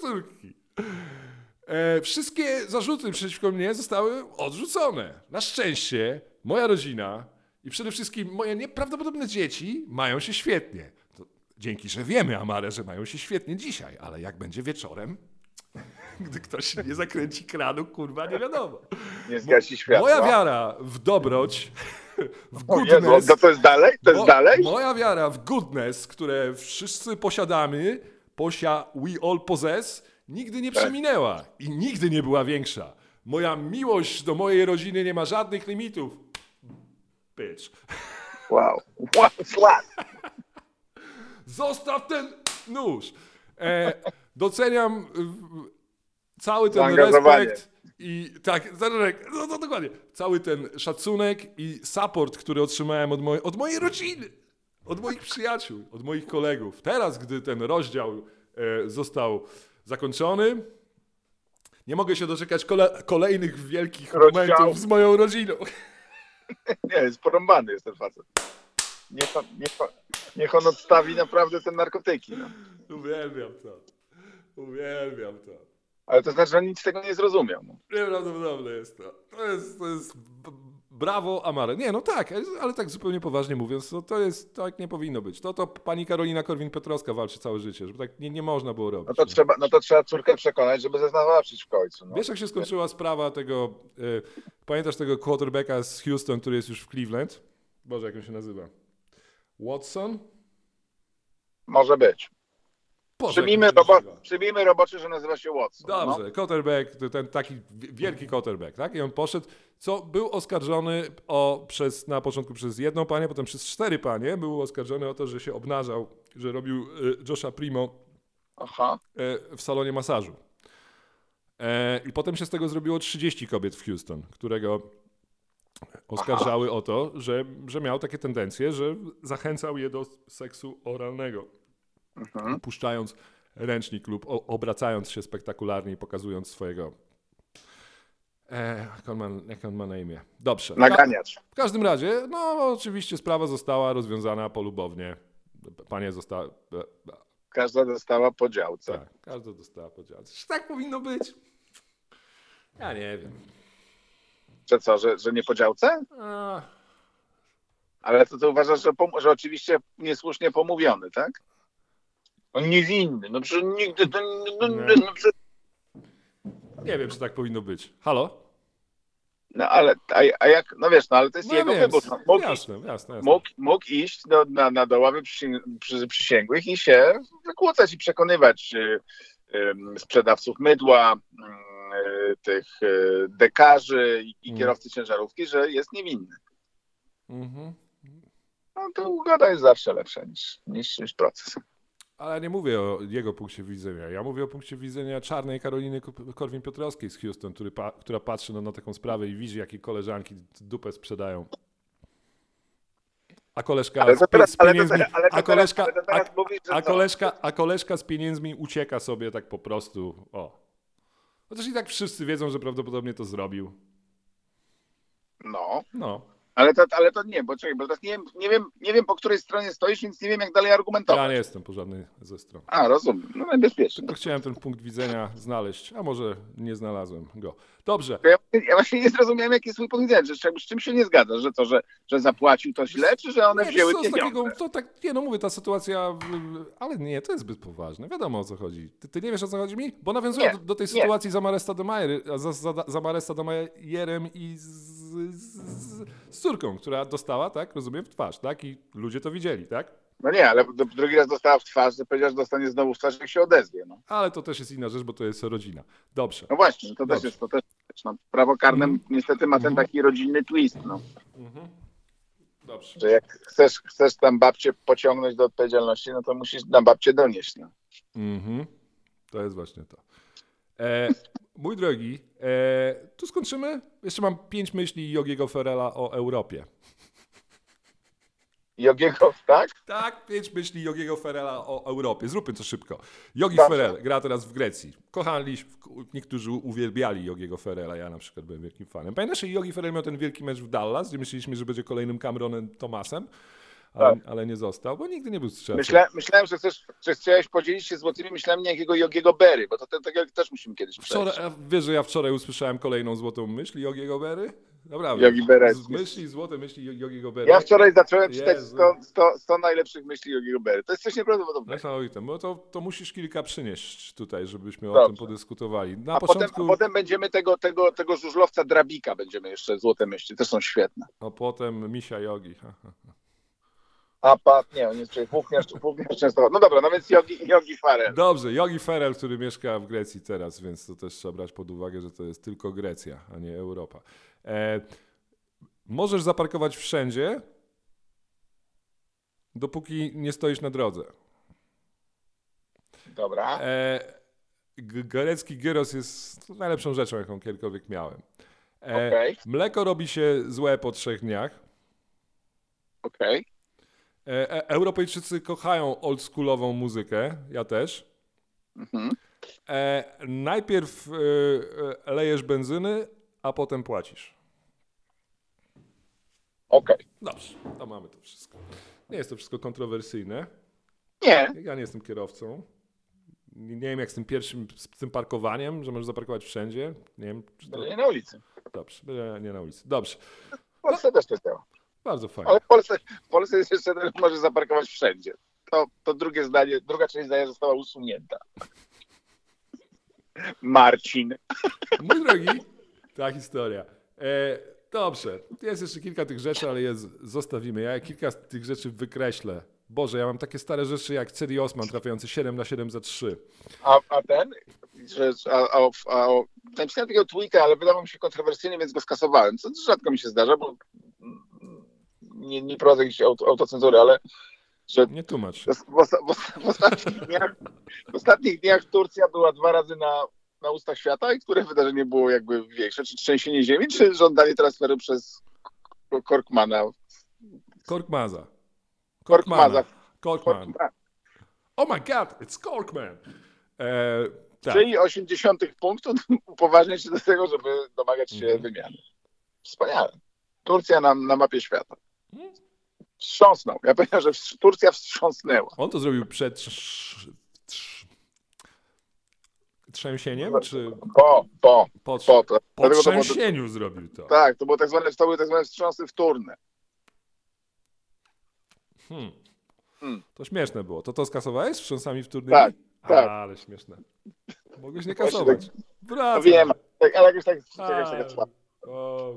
e, wszystkie zarzuty przeciwko mnie zostały odrzucone. Na szczęście moja rodzina i przede wszystkim moje nieprawdopodobne dzieci mają się świetnie. To dzięki, że wiemy, Amare, że mają się świetnie dzisiaj, ale jak będzie wieczorem, gdy ktoś nie zakręci kranu, kurwa, nie wiadomo.
Nie zgasi światła.
Moja wiara w dobroć, w
O Jezu,
goodness,
to, jest dalej? To jest
Mo-
dalej?
Moja wiara w goodness, które wszyscy posiadamy, posia we all possess, nigdy nie
Tak.
przeminęła i nigdy nie była większa. Moja miłość do mojej rodziny nie ma żadnych limitów. Bitch.
Wow. wow. Flat.
Zostaw ten nóż. E, doceniam cały ten respekt i tak, zaraz, no, no dokładnie, cały ten szacunek i support, który otrzymałem od, mojej- od mojej rodziny, od moich przyjaciół, od moich kolegów. Teraz, gdy ten rozdział e, został zakończony, nie mogę się doczekać kole, kolejnych wielkich
Rozdziałów.
momentów z moją rodziną.
Nie, jest porąbany jest ten facet. Niech on, niech on, niech on odstawi naprawdę te narkotyki. No.
Uwielbiam to. Uwielbiam to.
Ale to znaczy, że nic z tego nie zrozumiał. No.
Nieprawdopodobne jest to. To jest, to jest brawo Amare. Nie, no tak, ale tak zupełnie poważnie mówiąc, to, to jest, tak nie powinno być. To, to pani Karolina Korwin-Petrowska walczy całe życie, żeby tak nie, nie można było robić.
No, to trzeba, no to trzeba córkę przekonać, żeby zeznawała w końcu. No.
Wiesz, jak się skończyła sprawa tego, y, pamiętasz tego quarterbacka z Houston, który jest już w Cleveland? Boże, jak on się nazywa? Watson?
Może być. Przyjmijmy, robo, przyjmijmy roboczy, że nazywa się Watson.
Dobrze,
No.
quarterback, ten taki wi- wielki quarterback, tak? I on poszedł, co był oskarżony o, przez, na początku przez jedną panię, potem przez cztery panie, był oskarżony o to, że się obnażał, że robił y, Josha Primo
Aha.
y, w salonie masażu. E, I potem się z tego zrobiło 30 kobiet w Houston, którego oskarżały o to, że, że miał takie tendencje, że zachęcał je do seksu oralnego
Mhm.
puszczając ręcznik lub obracając się spektakularnie i pokazując swojego. E, jak, on ma, jak on ma na imię? Dobrze.
Naganiacz.
w każdym razie, no oczywiście sprawa została rozwiązana polubownie. Panie została. e, e,
Każda dostała po działce.
Tak, każda dostała podział. Czy tak powinno być? Ja nie wiem.
Że co, że, że nie po działce?
A,
Ale to, to uważasz, że, że oczywiście niesłusznie pomówiony, tak? On niewinny. No przecież nigdy... to- No,
Nie.
no, przecież-
nie wiem, czy tak powinno być. Halo?
no ale a, a jak... No wiesz, no ale to jest
No
jego
wiem,
wybór. No, mógł, iść,
jasne, jasne, jasne.
mógł, mógł iść do, na, na do ławy przysięg- przy, przysięgłych i się wykłócać i przekonywać y, ym, sprzedawców mydła, ym, y, tych y, dekarzy i, i
Mm.
kierowcy ciężarówki, że jest niewinny.
Mhm.
No to ugoda jest zawsze lepsza niż, niż, niż proces.
Ale nie mówię o jego punkcie widzenia. Ja mówię o punkcie widzenia czarnej Karoliny Ko- Korwin-Piotrowskiej z Houston, który pa, która patrzy no, na taką sprawę i widzi, jakie koleżanki dupę sprzedają. A koleżka
Ale
z,
teraz,
z pieniędzmi,
ale
a koleżka, a,
mówisz,
koleżka, a koleżka z pieniędzmi ucieka sobie tak po prostu. O. Chociaż i tak wszyscy wiedzą, że prawdopodobnie to zrobił.
No,
No.
Ale to, ale to nie, bo czekaj, bo teraz nie wiem, nie, wiem, nie wiem, po której stronie stoisz, więc nie wiem, jak dalej argumentować.
Ja nie jestem po żadnej ze stron.
A, rozumiem. No najbezpieczniej.
Tylko chciałem ten punkt widzenia znaleźć, a może nie znalazłem go. Dobrze.
Ja, ja właśnie nie zrozumiałem, jaki jest swój punkt widzenia, że z czym- się nie zgadza, że to, że, że zapłacił to źle, czy że one
Nie,
wzięły
co,
pieniądze.
takiego, to tak, nie no mówię, ta sytuacja, ale nie, to jest zbyt poważne, wiadomo o co chodzi. Ty, ty nie wiesz o co chodzi mi? Bo nawiązuję do, do tej
nie.
sytuacji z Amaresta Domajer, za, za, za i z, z, z, z córką, która dostała, tak, rozumiem, w twarz, tak, i ludzie to widzieli, tak?
No nie, ale drugi raz dostała w twarz, że powiedziała, że dostanie znowu w twarz, jak się odezwie. No,
Ale to też jest inna rzecz, bo to jest rodzina. Dobrze.
no właśnie, to też
Dobrze.
jest, to też, no, prawo karne
Mhm.
niestety ma ten
Mhm.
taki rodzinny twist, no,
Mhm. Dobrze.
że jak chcesz, chcesz tam babcię pociągnąć do odpowiedzialności, no to musisz na babcię donieść, no.
Mhm. To jest właśnie to. E, mój drogi, e, tu skończymy. Jeszcze mam pięć myśli Jogiego Ferrella o Europie.
Jogiego, tak?
Tak, pięć myśli Jogiego Ferrella o Europie. Zróbmy to szybko. Jogi
Dobrze.
Ferrell gra teraz w Grecji. Kochali, niektórzy uwielbiali Jogiego Ferrella, ja na przykład byłem wielkim fanem. Pamiętasz, że Jogi Ferrell miał ten wielki mecz w Dallas, gdzie myśleliśmy, że będzie kolejnym Cameronem Thomasem, ale,
Tak.
ale nie został, bo nigdy nie był strzelcem.
Myślałem, że chcesz, że chciałeś podzielić się złotymi myślami jakiego Jogiego Berry, bo to ten, tego też musimy kiedyś przejść.
wiesz, że ja wczoraj usłyszałem kolejną złotą myśl Jogiego Berry? Naprawdę.
Jogi Berry.
Z myśli, złote myśli Jo- Jogiego Berry.
Ja wczoraj zacząłem czytać
Jezu.
100, 100, 100 najlepszych myśli Jogiego Berry. To jest coś nieprawdopodobnego.
Niesamowite, bo to, to musisz kilka przynieść tutaj, żebyśmy o
Dobrze.
tym podyskutowali. Na
A potem,
początku,
a potem będziemy tego, tego, tego żużlowca Drabika będziemy jeszcze złote myśli. Też są świetne.
a potem Misia Jogi. Ha, ha.
A pat, nie, on jest włókniarz, często. No dobra, no więc Jogi, Jogi Farel.
Dobrze, Jogi Ferrell, który mieszka w Grecji teraz, więc to też trzeba brać pod uwagę, że to jest tylko Grecja, a nie Europa. E, możesz zaparkować wszędzie, dopóki nie stoisz na drodze.
Dobra.
E, g- grecki gyros jest najlepszą rzeczą, jaką kiedykolwiek miałem. E,
Okej.
Mleko robi się złe po trzech dniach.
Okej.
E, Europejczycy kochają oldschoolową muzykę, ja też.
Mhm.
E, najpierw e, e, lejesz benzyny, a potem płacisz.
Okej.
Dobrze, to mamy to wszystko. Nie jest to wszystko kontrowersyjne.
Nie.
Ja nie jestem kierowcą. Nie nie wiem jak z tym pierwszym, z tym parkowaniem, że możesz zaparkować wszędzie. Nie wiem, czy to...
Nie na ulicy.
Dobrze, nie, nie na ulicy. Dobrze,
W Polsce też to działa.
Bardzo fajnie.
Ale w Polsce, w Polsce jest jeszcze ten, że możesz zaparkować wszędzie. To, to drugie zdanie, druga część zdania została usunięta. Marcin.
Mój drogi, ta historia. E, dobrze, jest jeszcze kilka tych rzeczy, ale je zostawimy. Ja kilka z tych rzeczy wykreślę. Boże, ja mam takie stare rzeczy jak Cedi Osman trafiający 7 na 7 za 3.
A, a ten? A, a, a, napisałem takiego tweeta, ale wydawał mi się kontrowersyjny, więc go skasowałem. Co rzadko mi się zdarza, bo nie, nie prowadzę jakiejś auto, autocenzury, ale że
Nie tłumacz.
w, osta- w, w, ostatnich dniach, w ostatnich dniach Turcja była dwa razy na, na ustach świata i które wydarzenie było jakby większe? Czy trzęsienie ziemi, czy żądanie transferu przez Korkmana?
Korkmaza.
Korkmaza.
Korkman. Oh my god, it's Korkman. E, tak.
Czyli 80 punktów upoważnia się do tego, żeby domagać się
Mhm.
wymiany. Wspaniale. Turcja na, na mapie świata. Wstrząsnął. Ja powiedziałem, że Turcja wstrząsnęła.
On to zrobił przed trz, trz, trzęsieniem, czy
Po, po,
po,
po. To,
po
to było,
trzęsieniu zrobił to?
tak, to, było tak zwane, to były tak zwane wstrząsy wtórne.
Hmm.
Hmm.
To śmieszne było. To to skasowałeś wstrząsami wtórnymi?
Tak, tak.
Ale śmieszne. Mogłeś nie
Właśnie
kasować.
No
Wracam.
wiem, tak, ale jakoś tak,
A,
taka cła.
o.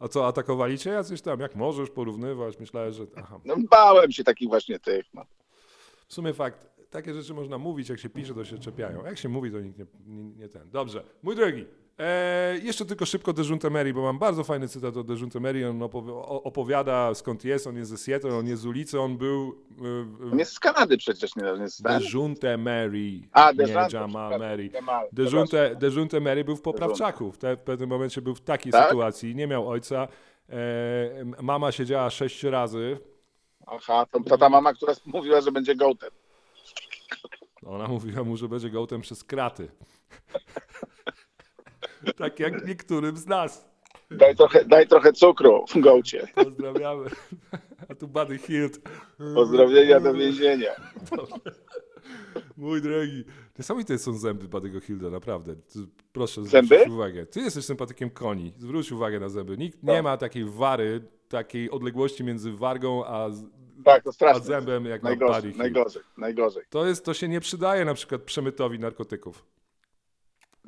A co, atakowali cię jacyś tam? Jak możesz porównywać? Myślałem, że... Aha.
No, bałem się takich właśnie tych. No.
W sumie fakt, takie rzeczy można mówić, jak się pisze, to się czepiają. Jak się mówi, to nikt nie, nie, nie ten. Dobrze, mój drogi, e, jeszcze tylko szybko Dejunte Mary, bo mam bardzo fajny cytat o Dejunte Mary. On opowi- opowiada skąd jest, on jest ze Seattle, on jest z ulicy, on był...
On jest z Kanady przecież, nie, nie ten.
Dejunte Mary,
A,
nie Jamal
przepraszam,
Mary.
Jamal,
Dejunte, Dejunte Mary był w Poprawczaku. W, te, w pewnym momencie był w takiej
Tak?
sytuacji. Nie miał ojca. E, mama siedziała sześć razy.
Aha, to, to ta mama, która mówiła, że będzie gołtem.
Ona mówiła mu, że będzie gołtem przez kraty. tak jak niektórym z nas.
Daj trochę, daj trochę cukru w gołcie.
Pozdrawiamy. A tu Buddy Hilt.
Pozdrowienia do więzienia.
Mój drogi. Niesamowite są zęby Buddy'ego Hilda, naprawdę. Proszę zwrócić uwagę. Ty jesteś sympatykiem koni. Zwróć uwagę na zęby. Nikt nie
Tak.
ma takiej wary, takiej odległości między wargą a,
Tak, to
a zębem jak na
Najgorzej,
Hill.
najgorzej, najgorzej.
To, jest, to się nie przydaje na przykład przemytowi narkotyków.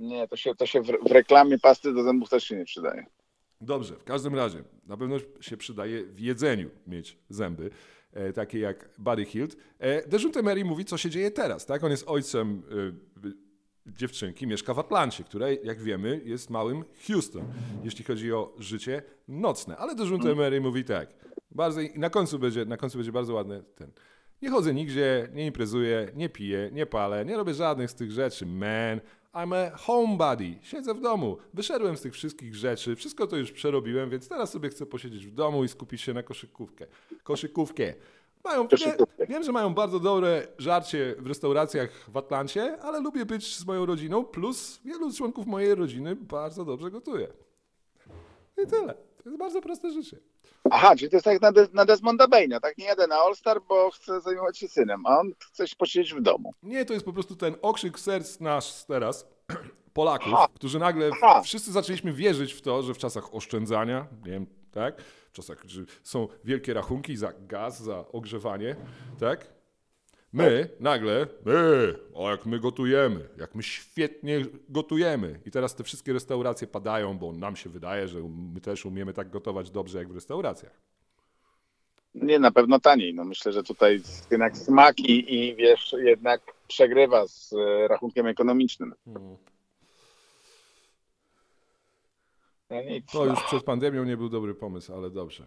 Nie, to się, to się w, w reklamie pasty do zębów też się nie przydaje.
Dobrze, w każdym razie na pewno się przydaje w jedzeniu mieć zęby, e, takie jak Buddy Hilt. E, Dejunte Mary mówi, co się dzieje teraz. Tak? On jest ojcem e, dziewczynki, mieszka w Atlancie, która, jak wiemy, jest małym Houston, jeśli chodzi o życie nocne. Ale Dejunte Mary mówi tak, bardzo, na, końcu będzie, na końcu będzie bardzo ładny ten. Nie chodzę nigdzie, nie imprezuję, nie piję, nie palę, nie robię żadnych z tych rzeczy, man. I'm a homebody. Siedzę w domu. Wyszedłem z tych wszystkich rzeczy. Wszystko to już przerobiłem, więc teraz sobie chcę posiedzieć w domu i skupić się na koszykówkę. Koszykówkę. Mają. Wiem, wiem, że mają bardzo dobre żarcie w restauracjach w Atlancie, ale lubię być z moją rodziną, plus wielu członków mojej rodziny bardzo dobrze gotuje. I tyle. To jest bardzo proste życie.
Aha, czyli to jest tak jak na, De- na Desmonda Bane'a, tak? Nie jadę na All-Star, bo chcę zajmować się synem, a on chce się posiedzieć w domu.
Nie, to jest po prostu ten okrzyk serc nasz teraz, Polaków,
Aha.
którzy nagle
Aha.
wszyscy zaczęliśmy wierzyć w to, że w czasach oszczędzania, nie wiem, tak? W czasach, że są wielkie rachunki za gaz, za ogrzewanie, tak? My nagle, my, o jak my gotujemy, jak my świetnie gotujemy. I teraz te wszystkie restauracje padają, bo nam się wydaje, że my też umiemy tak gotować dobrze jak w restauracjach.
Nie, na pewno taniej. No myślę, że tutaj jednak smak i, i wiesz, jednak przegrywa z e, rachunkiem ekonomicznym. No nic.
To już przed pandemią nie był dobry pomysł, ale dobrze.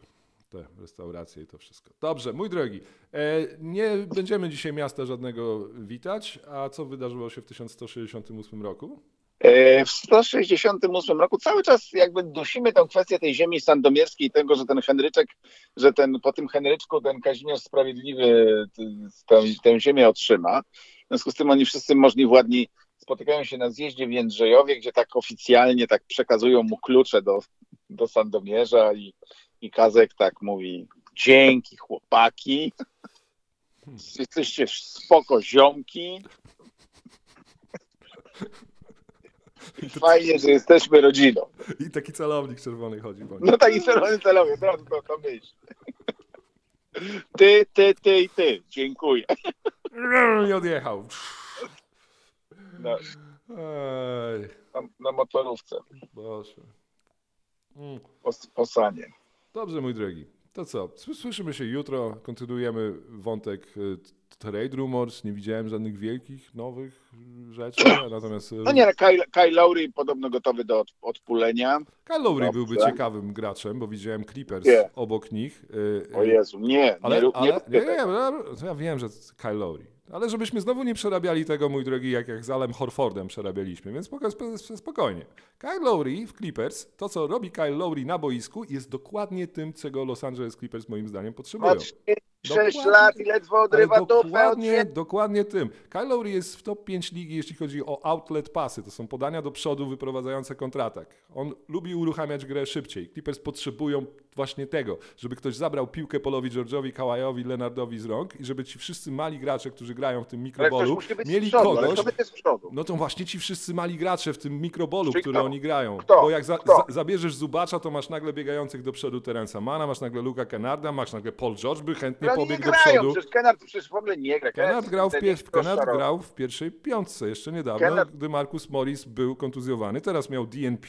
Te restauracje i to wszystko. Dobrze, mój drogi, e, nie będziemy dzisiaj miasta żadnego witać. A co wydarzyło się w 1168 roku?
E, W 168 roku cały czas jakby dusimy tę kwestię tej ziemi sandomierskiej tego, że ten Henryczek, że ten po tym Henryczku ten Kazimierz Sprawiedliwy tę, tę ziemię otrzyma. W związku z tym oni wszyscy możni władni spotykają się na zjeździe w Jędrzejowie, gdzie tak oficjalnie tak przekazują mu klucze do, do Sandomierza i, i Kazek tak mówi dzięki chłopaki, jesteście spoko ziomki. Fajnie, że jesteśmy rodziną.
I taki celownik czerwony chodzi po nim.
No taki czerwony celowy, od razu to, to myśl. Ty, ty, ty i ty. Dziękuję.
I odjechał.
No,
Ej,
na, na motorówce.
Boże. Mm. Dobrze, mój drogi. To co? Sły- Słyszymy się jutro. Kontynuujemy wątek t- trade rumors. Nie widziałem żadnych wielkich, nowych y, rzeczy. Natomiast
No nie, Kyle, Kyle Lowry podobno gotowy do od, odpulenia.
Kyle Lowry
Dobrze.
byłby ciekawym graczem, bo widziałem Clippers
Nie.
obok nich. y, y,
O Jezu, nie, nie,
Ale,
rób- nie,
ale nie,
tego.
nie, ja, ja wiem, że Kyle Lowry. Ale żebyśmy znowu nie przerabiali tego, mój drogi, jak, jak z Alem Horfordem przerabialiśmy, więc spoko, sp- spokojnie. Kyle Lowry w Clippers, to co robi Kyle Lowry na boisku jest dokładnie tym, czego Los Angeles Clippers moim zdaniem potrzebują.
Ma 6
Dokładnie.
lat i ledwo odrywa dupę od
dokładnie, dokładnie tym. Kyle Lowry jest w top 5 ligi, jeśli chodzi o outlet pasy. To są podania do przodu wyprowadzające kontratak. On lubi uruchamiać grę szybciej. Clippers potrzebują właśnie tego, żeby ktoś zabrał piłkę Polowi George'owi, Kawajowi, Leonardowi z rąk i żeby ci wszyscy mali gracze, którzy grają w tym mikrobolu, mieli
przodu,
kogoś, no to właśnie ci wszyscy mali gracze w tym mikrobolu,
Czyli
który
kto?
oni grają.
Kto?
Bo jak za, za, zabierzesz Zubacza, to masz nagle biegających do przodu Terensa Mana, masz nagle Luka Kennarda, masz nagle Paul George, by chętnie
nie
pobiegł do przodu.
przecież Kennard przecież w ogóle nie gra.
Kennard grał, w pier-
rozczarowy.
grał w pierwszej piątce jeszcze niedawno,
Kennard-
gdy Marcus Morris był kontuzjowany. Teraz miał DNP,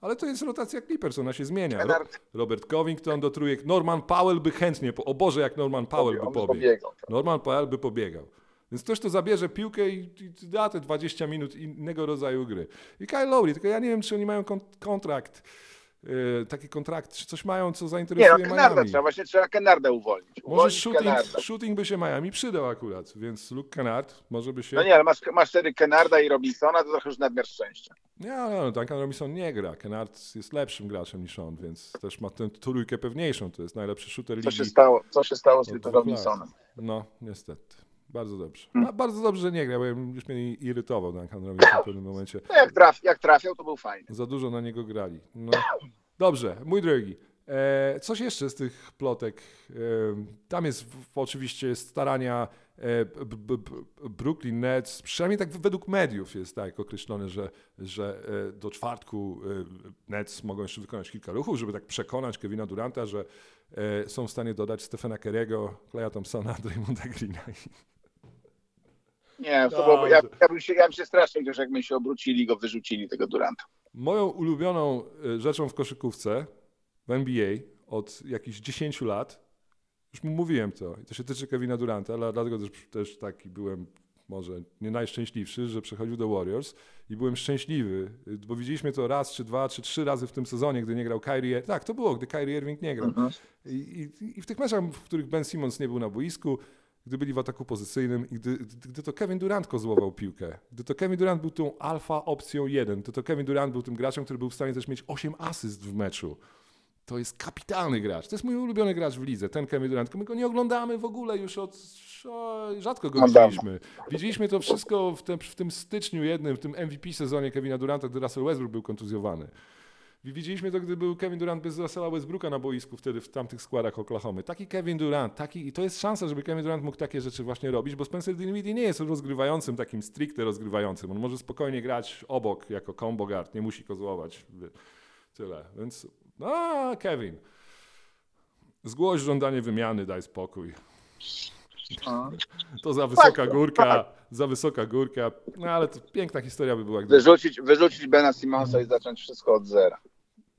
ale to jest rotacja Clippers, ona się zmienia. Ro- Robert Covington do trójek. Norman Powell by chętnie, po- o Boże, jak Norman Powell by
On by
pobiegł.
pobiegał.
Norman Powell by pobiegał. Więc ktoś to zabierze piłkę i, da te 20 minut innego rodzaju gry. I Kyle Lowry, tylko ja nie wiem, czy oni mają kon- kontrakt, yy, taki kontrakt, czy coś mają, co
Nie
zainteresuje
no, Kennarda
Miami.
trzeba, właśnie trzeba Kennarda uwolnić.
Może
Uwolnić
shooting,
Kennarda.
shooting by się Miami przydał akurat, więc Luke Kennard może by się...
No nie, ale masz, masz wtedy Kennarda i Robinsona, to trochę już nadmiar szczęścia.
Nie, no, no, Duncan Robinson nie gra. Kennard jest lepszym graczem niż on, więc też ma tę trójkę pewniejszą. To jest najlepszy shooter
Co
ligi.
się stało, co się stało z Robinsonem?
No, niestety. Bardzo dobrze.
Hmm.
A bardzo dobrze, że nie gra, bo ja już mnie irytował Duncan Robinson w pewnym momencie.
No jak, traf, jak trafiał, to był fajny.
Za dużo na niego grali. No. Dobrze, mój drogi. E, coś jeszcze z tych plotek. E, tam jest w, oczywiście starania e, b, b, b, Brooklyn Nets, przynajmniej tak według mediów jest tak określone, że, że e, do czwartku e, Nets mogą jeszcze wykonać kilka ruchów, żeby tak przekonać Kevina Duranta, że e, są w stanie dodać Stefana Kerego, Claya Thompsona, Draymonda Greena.
Nie, to było, ja, ja, bym się, ja bym się strasznie gdzieś jakby się obrócili go wyrzucili, tego Duranta.
Moją ulubioną e, rzeczą w koszykówce w NBA od jakichś 10 lat, już mu mówiłem to, i to się tyczy Kevina Duranta, ale dlatego też, też taki byłem może nie najszczęśliwszy, że przechodził do Warriors i byłem szczęśliwy, y, bo widzieliśmy to raz, czy dwa, czy trzy razy w tym sezonie, gdy nie grał Kyrie. Tak, to było, gdy Kyrie Irving nie grał. I, i, I w tych meczach, w których Ben Simmons nie był na boisku, gdy byli w ataku pozycyjnym i gdy, gdy, to Kevin Durant kozłował piłkę, gdy to Kevin Durant był tą alfa opcją jeden, to to Kevin Durant był tym graczem, który był w stanie też mieć 8 asyst w meczu. To jest kapitalny gracz. To jest mój ulubiony gracz w lidze, ten Kevin Durant. My go nie oglądamy w ogóle już od... Rzadko go
No
widzieliśmy. Widzieliśmy to wszystko w tym, w tym styczniu jednym, w tym MVP sezonie Kevina Duranta, gdy Russell Westbrook był kontuzjowany. Widzieliśmy to, gdy był Kevin Durant bez Russella Westbrooka na boisku wtedy w tamtych składach Oklahomy. Taki Kevin Durant, taki, i to jest szansa, żeby Kevin Durant mógł takie rzeczy właśnie robić, bo Spencer Dinwiddie nie jest rozgrywającym, takim stricte rozgrywającym. On może spokojnie grać obok jako combo guard, nie musi kozłować. Tyle. Więc, no, Kevin. Zgłoś żądanie wymiany, daj spokój.
A.
To za wysoka
Tak,
górka,
tak.
za wysoka górka. No ale to piękna historia by była, gdyby
Wyrzucić, wyrzucić Bena Simonsa i zacząć wszystko od zera.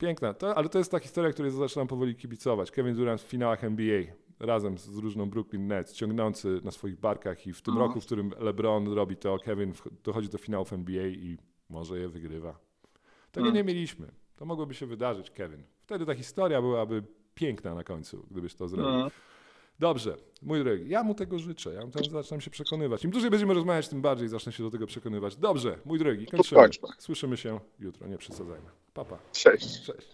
Piękna, to, ale to jest ta historia, której zaczynam powoli kibicować. Kevin Durant w finałach NBA razem z, różną Brooklyn Nets, ciągnący na swoich barkach i w tym
No.
roku, w którym LeBron robi to, Kevin dochodzi do finałów NBA i może je wygrywa. Tego
Mm.
nie mieliśmy. To mogłoby się wydarzyć, Kevin. Wtedy ta historia byłaby piękna na końcu, gdybyś to zrobił.
Mhm.
Dobrze, mój drogi, ja mu tego życzę. Ja mu tam zaczynam się przekonywać. Im dłużej będziemy rozmawiać, tym bardziej zacznę się do tego przekonywać. Dobrze, mój drogi, kończymy.
kończmy.
Słyszymy się jutro, nie przesadzajmy. Papa, pa.
Cześć.
cześć.